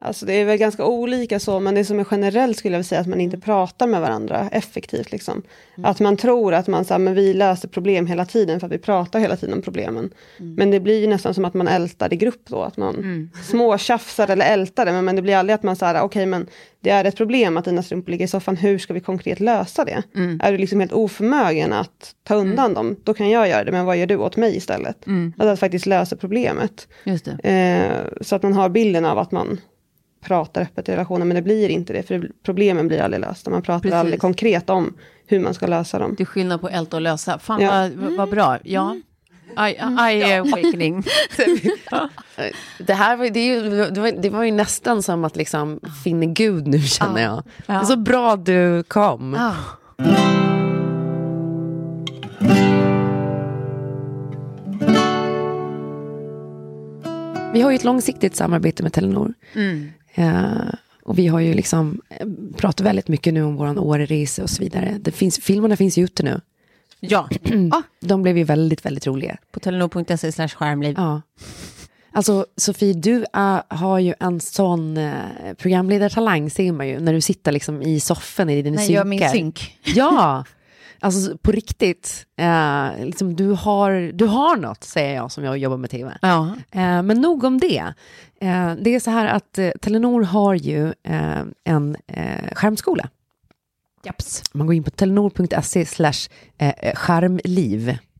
Alltså det är väl ganska olika så, men det som är generellt skulle jag säga att man inte pratar med varandra effektivt. Liksom. Att man tror att man, så här, men vi löser problem hela tiden för att vi pratar hela tiden om problemen. Men det blir ju nästan som att man ältar i grupp då, att man småtjafsar eller ältar det, men, men det blir aldrig att man säger okej men det är ett problem att dina strumpor ligger i soffan, hur ska vi konkret lösa det? Är du liksom helt oförmögen att ta undan dem, då kan jag göra det, men vad gör du åt mig istället? Alltså att faktiskt lösa problemet. Eh, så att man har bilden av att man pratar öppet i relationen, men det blir inte det, för problemen blir aldrig lösta. Man pratar Precis. aldrig konkret om hur man ska lösa dem. Det är skillnad på älta och lösa. Fan Ja. vad, vad, bra. Ja. I, I awakening. Det här var, det, är ju, det, var, det var ju nästan som att liksom finna Gud nu känner jag. Det är så bra du kom. Ah. Vi har ju ett långsiktigt samarbete med Telenor. Eh, och vi har ju liksom eh, pratat väldigt mycket nu om våran Åreresa och så vidare. Det finns, filmerna finns ju ute nu. Ja, De blev ju väldigt, väldigt roliga. på telenor.se slash skärmliv. Ja. Alltså Sofie, du är, har ju en sån eh, programledartalang ser man ju när du sitter liksom i soffan i din När jag gör min synkar. synk. Ja, alltså på riktigt. Eh, liksom, du, har, du har något, säger jag som jag jobbar med tv. Ja. Eh, men nog om det. Eh, det är så här att eh, Telenor har ju eh, en eh, skärmskola. Japs. Man går in på telenor.se slash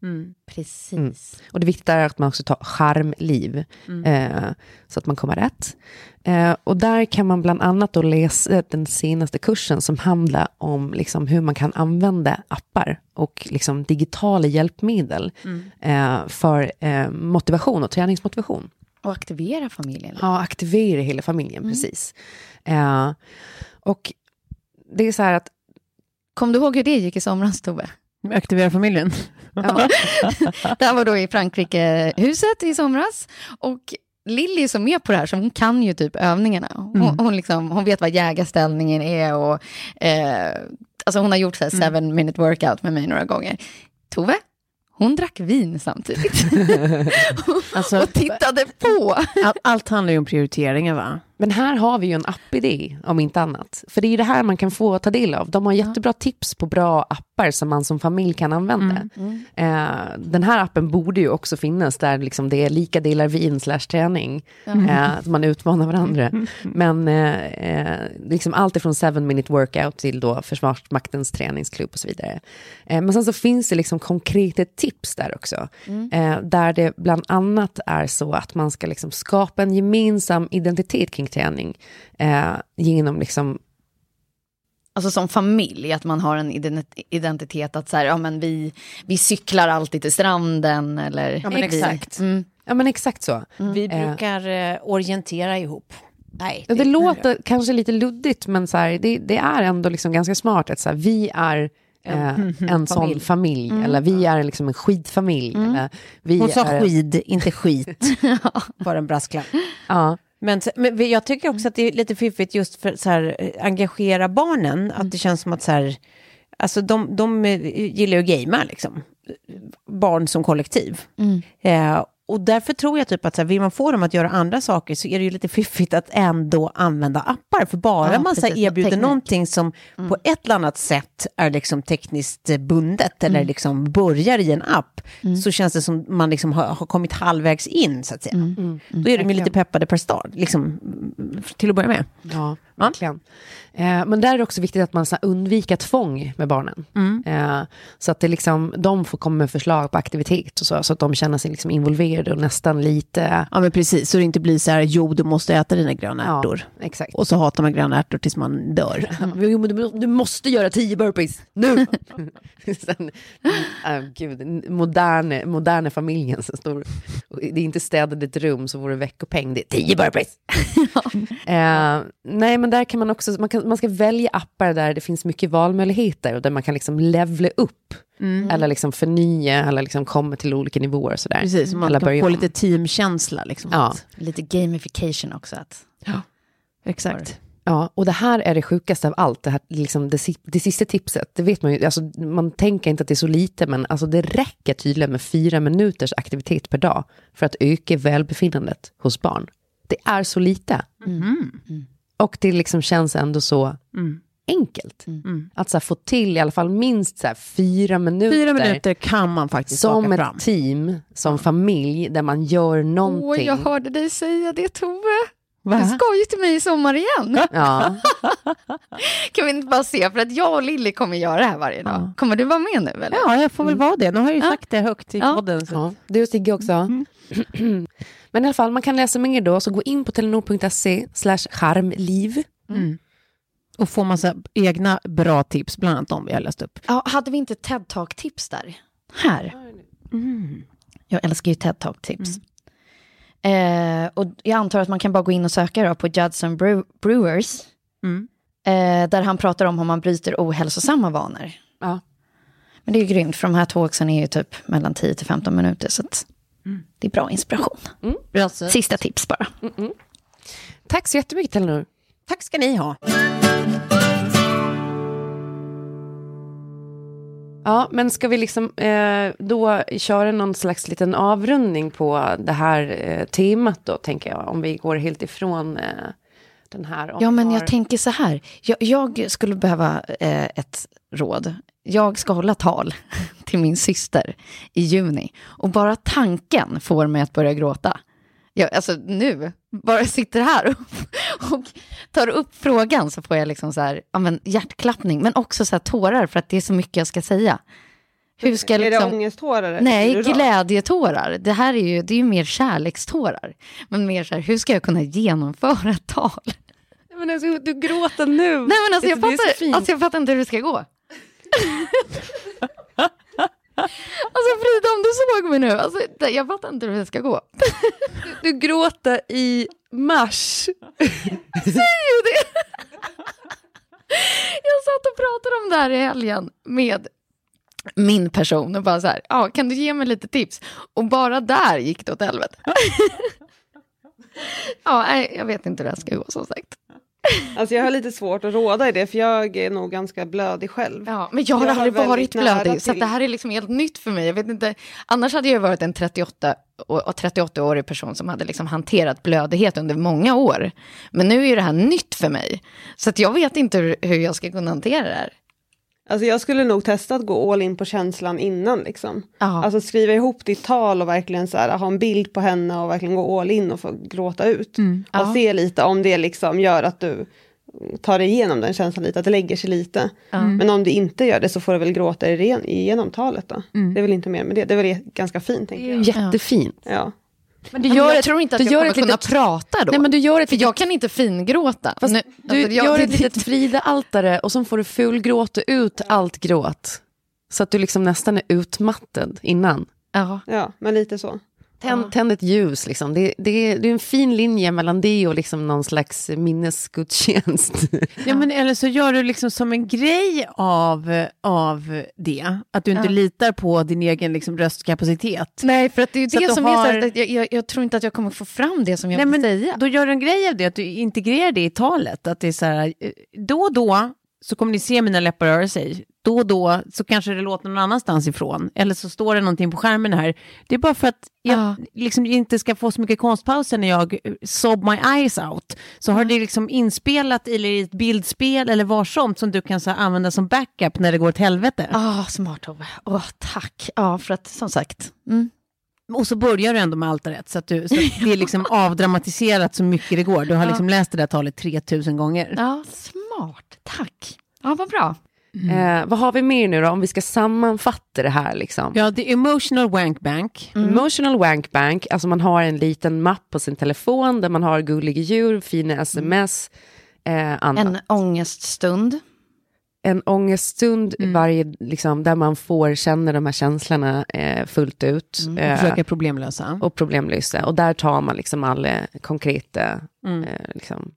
skärmliv. Precis. Och det viktiga är att man också tar skärmliv, eh, så att man kommer rätt. Eh, och där kan man bland annat då läsa den senaste kursen som handlar om liksom hur man kan använda appar och liksom digitala hjälpmedel eh, för eh, motivation och träningsmotivation. Och aktivera familjen. Ja, aktivera hela familjen, precis. Eh, och det är så här att Kom du ihåg hur det gick i somras, Tove? Aktivera familjen. Ja. det här var då i Frankrike-huset i somras. Och Lilly som är på det här, så hon kan ju typ övningarna. Hon, hon, liksom, hon vet vad jägarställningen är och eh, alltså hon har gjort så här seven minute workout med mig några gånger. Tove, hon drack vin samtidigt Alltså, och tittade på. all, allt handlar ju om prioriteringar va? Men här har vi ju en app-idé, om inte annat. För det är ju det här man kan få ta del av. De har jättebra tips på bra appar som man som familj kan använda. Eh, den här appen borde ju också finnas där liksom det är lika delar vin slash träning. Eh, att man utmanar varandra. Men eh, eh, liksom allt ifrån 7 minute workout till då Försvarsmaktens träningsklubb och så vidare. Eh, men sen så finns det liksom konkreta tips där också. Eh, där det bland annat är så att man ska liksom skapa en gemensam identitet kring träning. Eh, genom liksom Alltså som familj, att man har en ident- identitet att så här, ja men vi, vi cyklar alltid till stranden eller... Ja, men vi- exakt. Mm. Ja men exakt så. Vi Eh. brukar eh, orientera ihop. Nej, Ja, det låter kanske lite luddigt men så här, det, det är ändå liksom ganska smart att så här, vi är eh, en sån familj, eller vi är liksom en skitfamilj. Eller, vi Hon sa är, skid, inte skit. Var en brasklapp. Ja, Men, men jag tycker också att det är lite fiffigt just för att så här, eh, engagera barnen. Mm. Att det känns som att så här, alltså de, de eh, gillar ju att gamea liksom. Barn som kollektiv. Mm. Eh, och därför tror jag typ att så här, vill man få dem att göra andra saker så är det ju lite fiffigt att ändå använda appar. För bara Ja, man så här, erbjuder teknik. någonting som på ett eller annat sätt är liksom tekniskt bundet eller liksom börjar i en app så känns det som man liksom har, har kommit halvvägs in så att säga. Då är de ju lite peppade per start, liksom, mm, till att börja med. Ja, verkligen. Eh, men där är det också viktigt att man så undviker tvång med barnen. Eh, så att det liksom, de får komma med förslag på aktivitet och så, så att de känner sig liksom involverade och nästan lite... Ja men precis, så det inte blir så här, jo du måste äta dina gröna Ja, ärtor. exakt. Och så hatar man gröna ärtor tills man dör. Jo, men Du, du måste göra tio burpees nu! Sen, äh, gud, moderna, moderna familjen som står... Det är inte städat ett rum så vore veckopeng, det är tio burpees! eh, nej, men där kan man också... Man, kan, man ska välja appar där det finns mycket valmöjligheter och där man kan liksom levla upp. Eller liksom förnya, eller liksom komma till olika nivåer. Sådär. Precis, man eller kan få om. lite teamkänsla. Liksom. Ja. Lite gamification också. Att, Exakt. Ja, och det här är det sjukaste av allt, det, här, liksom det, det sista tipset. Det vet man ju, alltså, man tänker inte att det är så lite, men alltså, det räcker tydligen med fyra minuters aktivitet per dag för att öka välbefinnandet hos barn. Det är så lite. Och det liksom känns ändå så enkelt. Att så här, få till i alla fall minst så här, fyra minuter. Fyra minuter kan man faktiskt Som ett fram. team, som familj, där man gör någonting. Åh, jag hörde dig säga det Tove. Va? Du ska ju till mig i sommar igen. Ja. Kan vi inte bara se, för att jag och Lilly kommer göra det här varje dag. Kommer du vara med nu eller? Ja, jag får väl vara det. Nu har jag ju sagt det högt i Ja. podden. Så. Ja, du och Sigge också. Men i alla fall, man kan läsa mer då, så gå in på telenor.se slash charmliv. Och få massa egna bra tips, bland annat de vi har läst upp. Ja, hade vi inte TED Talk-tips där? Här. Jag älskar ju TED Talk-tips. Eh, och jag antar att man kan bara gå in och söka då på Judson Brew- Brewers. Eh, där han pratar om hur man bryter ohälsosamma vanor. Ja. Men det är ju grymt, för de här talksen är ju typ mellan 10 till 15 minuter. Så att det är bra inspiration. Alltså, Sista tips bara. Tack så jättemycket Telenor. tack ska ni ha. Ja, men ska vi liksom eh, då köra någon slags liten avrundning på det här eh, temat då, tänker jag, om vi går helt ifrån eh, den här. Ja, men har- jag tänker så här. Jag, jag skulle behöva eh, ett råd. Jag ska hålla tal till min syster i juni. Och bara tanken får mig att börja gråta. Jag, alltså nu, bara sitter här och, och tar upp frågan så får jag liksom så här, ja, men hjärtklappning, men också så här tårar för att det är så mycket jag ska säga. Hur ska Är det liksom... ångesttårar? eller? Nej, glädjetårar. Det här är ju, det är ju mer kärlekstårar. Men mer så här, hur ska jag kunna genomföra ett tal? Men alltså, du gråter nu. Nej men alltså jag, Det fattar, alltså jag fattar inte hur det ska gå. alltså du såg mig nu, alltså, jag fattar inte hur det ska gå. Du gråter i mars. Säg ju det! jag satt och pratade om det här i helgen med min person och bara så här, ja, kan du ge mig lite tips? Och bara där gick det åt helvete. ja, jag vet inte hur det här ska gå som sagt. Alltså jag har lite svårt att råda i det, för jag är nog ganska blödig själv. Ja, men jag har Jag aldrig varit blödig, så det här är liksom helt nytt för mig. Jag vet inte, annars hade jag varit en 38 och, och 38-årig person som hade liksom hanterat blödighet under många år. Men nu är det här nytt för mig, så jag vet inte hur jag ska kunna hantera det här. Alltså jag skulle nog testa att gå all in på känslan innan. Liksom. Alltså skriva ihop ditt tal och verkligen så här, ha en bild på henne och verkligen gå all in och få gråta ut. Och Ja. se lite om det liksom gör att du tar dig igenom den känslan lite, att det lägger sig lite. Men om du inte gör det så får du väl gråta igen- igenom talet då. Det är väl inte mer med det, det är väl ganska fint tänker jag. jättefint. Ja. Men du Men gör jag ett- tror inte att du jag gör kommer kunna litet- prata då. Nej, men du gör ett för jag kan inte fingråta. Fast Nu- du alltså, jag- gör det- ett litet Frida-altare och så får du fulgråta ut allt gråt. Så att du liksom nästan är utmattad innan. Ja. ja, men lite så. Tänd, tänd ett ljus, liksom. det, det, det är en fin linje mellan det och liksom någon slags minnesgudstjänst. Ja, men eller så gör du liksom som en grej av, av det. Att du inte Ja. litar på din egen liksom, röstkapacitet. Nej, för att det är ju Så det som har- är så att jag, jag, jag tror inte att jag kommer få fram det som jag Nej, vill men säga. Då gör du en grej av det, att du integrerar det i talet. Att det är så här, eh, då och då så kommer ni se mina läppar röra sig. Då och då så kanske det låter någon annanstans ifrån. Eller så står det någonting på skärmen här. Det är bara för att jag Ja. liksom inte ska få så mycket konstpauser när jag eh, sob my eyes out. Så har det liksom inspelat eller i ett bildspel eller var sånt som du kan så använda som backup när det går åt helvete. Ah, smart Tove. Åh, tack. Ja, för att som sagt. Mm. Och så börjar du ändå med allt rätt, så att, du, så att det är liksom avdramatiserat så mycket det går. Du har liksom läst det där talet 3000 gånger. Ja, smart. Tack. Ja, vad bra. Eh, vad har vi mer nu då, om vi ska sammanfatta det här liksom? Ja, the emotional wank bank. Emotional wank bank, alltså man har en liten mapp på sin telefon där man har gulliga djur, fina sms, eh, annat. En ångeststund. en ångeststund varje, liksom, där man får känna de här känslorna eh, fullt ut. Eh, Försöka problemlösa. och problemlösa. Och där tar man liksom alla konkreta... Eh, liksom.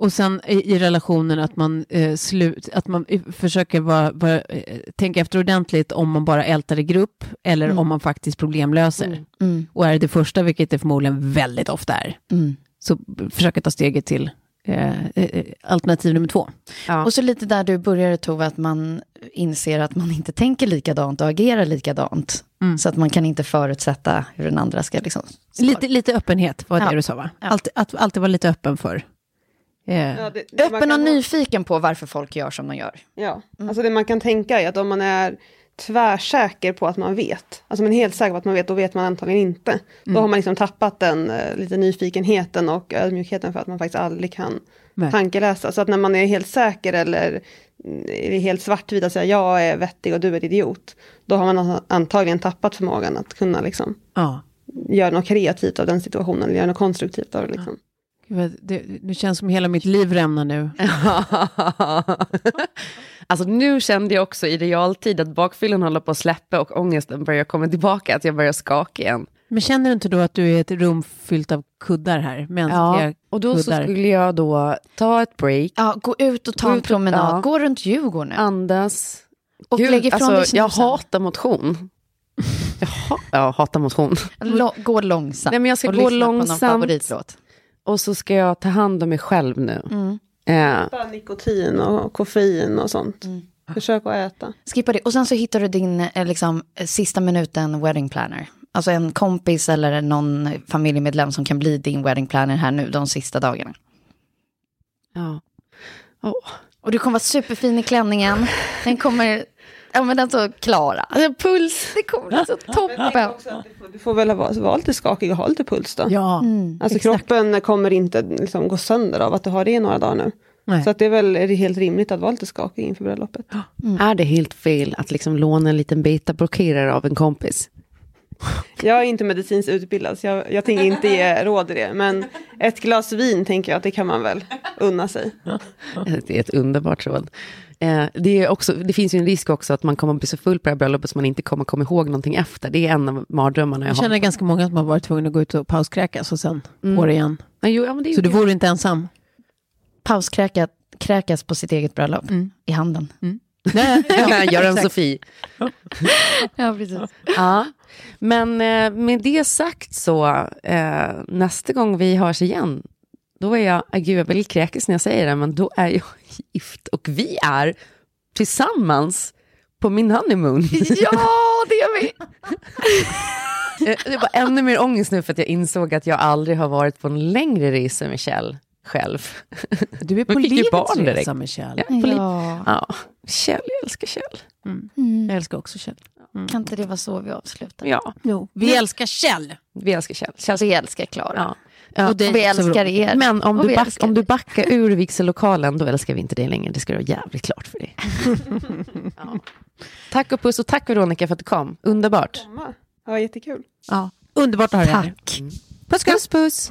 Och sen i, i relationen att man, eh, slut, att man försöker vara, vara, eh, tänka efter ordentligt om man bara ältar i grupp eller om man faktiskt problemlöser. Mm. Och är det det första, vilket det förmodligen väldigt ofta är, Mm. så försöka ta steget till eh, eh, alternativ nummer två. Ja. Och så lite där du började Tove, att man inser att man inte tänker likadant och agerar likadant. Så att man kan inte förutsätta hur den andra ska liksom... Lite, lite öppenhet var det Ja. du sa va? Ja. Alltid, att alltid vara lite öppen för. Eh, Ja, det- det Öppen och nyfiken på varför folk gör som de gör. Ja, alltså det man kan tänka är att om man är tvärsäker på att man vet, alltså man är helt säker på att man vet, då vet man antagligen inte. Då har man liksom tappat den eh, lite nyfikenheten och ödmjukheten för att man faktiskt aldrig kan Nej. tankeläsa. Så att när man är helt säker eller mm, är helt svartvit att säga jag är vettig och du är idiot, då har man antagligen tappat förmågan att kunna liksom ja. göra något kreativt av den situationen, eller göra något konstruktivt av det. Liksom. Gud, Det, det känns som hela mitt liv rämnar nu. alltså nu kände jag också i realtid att bakfyllan håller på att släppa och ångesten börjar komma tillbaka, att jag börjar skaka igen. Men känner du inte då att du är i ett rum fyllt av kuddar här? Mänskliga Ja, och då så kuddar. skulle jag då ta ett break, Ja, gå ut och ta Gå en promenad. ja. Gå runt Djurgården. andas. Och Gud, lägg ifrån dig alltså, jag snusen. hatar motion. Jag, ha, jag hatar motion. Lo- gå långsamt. Nej, men jag ska och gå lyssna på någon långsamt. favoritlåt. Och så ska jag ta hand om mig själv nu. Mm. Eh, Bara nikotin och koffein och sånt. Försök att äta. Skippa det. Och sen så hittar du din eh, liksom, eh, sista minuten wedding planner. Alltså en kompis eller någon familjemedlem som kan bli din wedding planner här nu de sista dagarna. ja. Åh. Och du kommer vara superfin i klänningen. Den kommer, ja men den så klara. Alltså, puls. Det kommer bli så toppen. Du får väl vara, vara lite skakig och ha lite puls då. Ja, Alltså exakt. kroppen kommer inte liksom gå sönder av att du har det i några dagar nu. Nej. Så att det är väl är det helt rimligt att vara lite skakig inför bröllopet. Är det helt fel att liksom låna en liten betablockerare av en kompis? Jag är inte medicinskt utbildad så jag, jag tänker inte ge råd i det. Men ett glas vin tänker jag att det kan man väl unna sig. Det är ett underbart råd. Eh, det, är också, det finns ju en risk också att man kommer att bli så full på det här bröllopet så man inte kommer komma ihåg någonting efter. Det är en av mardrömmarna jag, Jag känner har. ganska många som har varit tvungna att gå ut och pauskräkas och sen på det igen. Ja, jo, ja, men det är Så du vore inte ensam? Pauskräkas kräkas på sitt eget bröllop. I handen. Nej, Gör en Sofie. Ja, precis. Ja, men eh, med det sagt så, eh, nästa gång vi hörs igen, då är jag, äh, gud jag blir kräkis när jag säger det, men då är jag gift och vi är tillsammans på min honeymoon. Ja, det är vi. Eh, det var ännu mer ångest nu för att jag insåg att jag aldrig har varit på en längre resa med Kjell själv. Du är på livets barn direkt. resa med Kjell. Ja, Ja. ja, Kjell, jag älskar Kjell. Jag älskar också Kjell. Kan inte det vara så vi avslutar? Ja, Jo, vi älskar Kjell. vi älskar Kjell. Kjell Vi älskar Klara. ja. Ja, Och, vi älskar er. Men om Och du, vi back, älskar om du backar ur vigsellokalen, då älskar vi inte dig längre. Det ska du ha jävligt klart för dig. ja. Tack och puss och tack Veronica för att du kom. Underbart. Ja, jättekul. Ja. Underbart att ha dig här. Tack. Puss, puss, puss.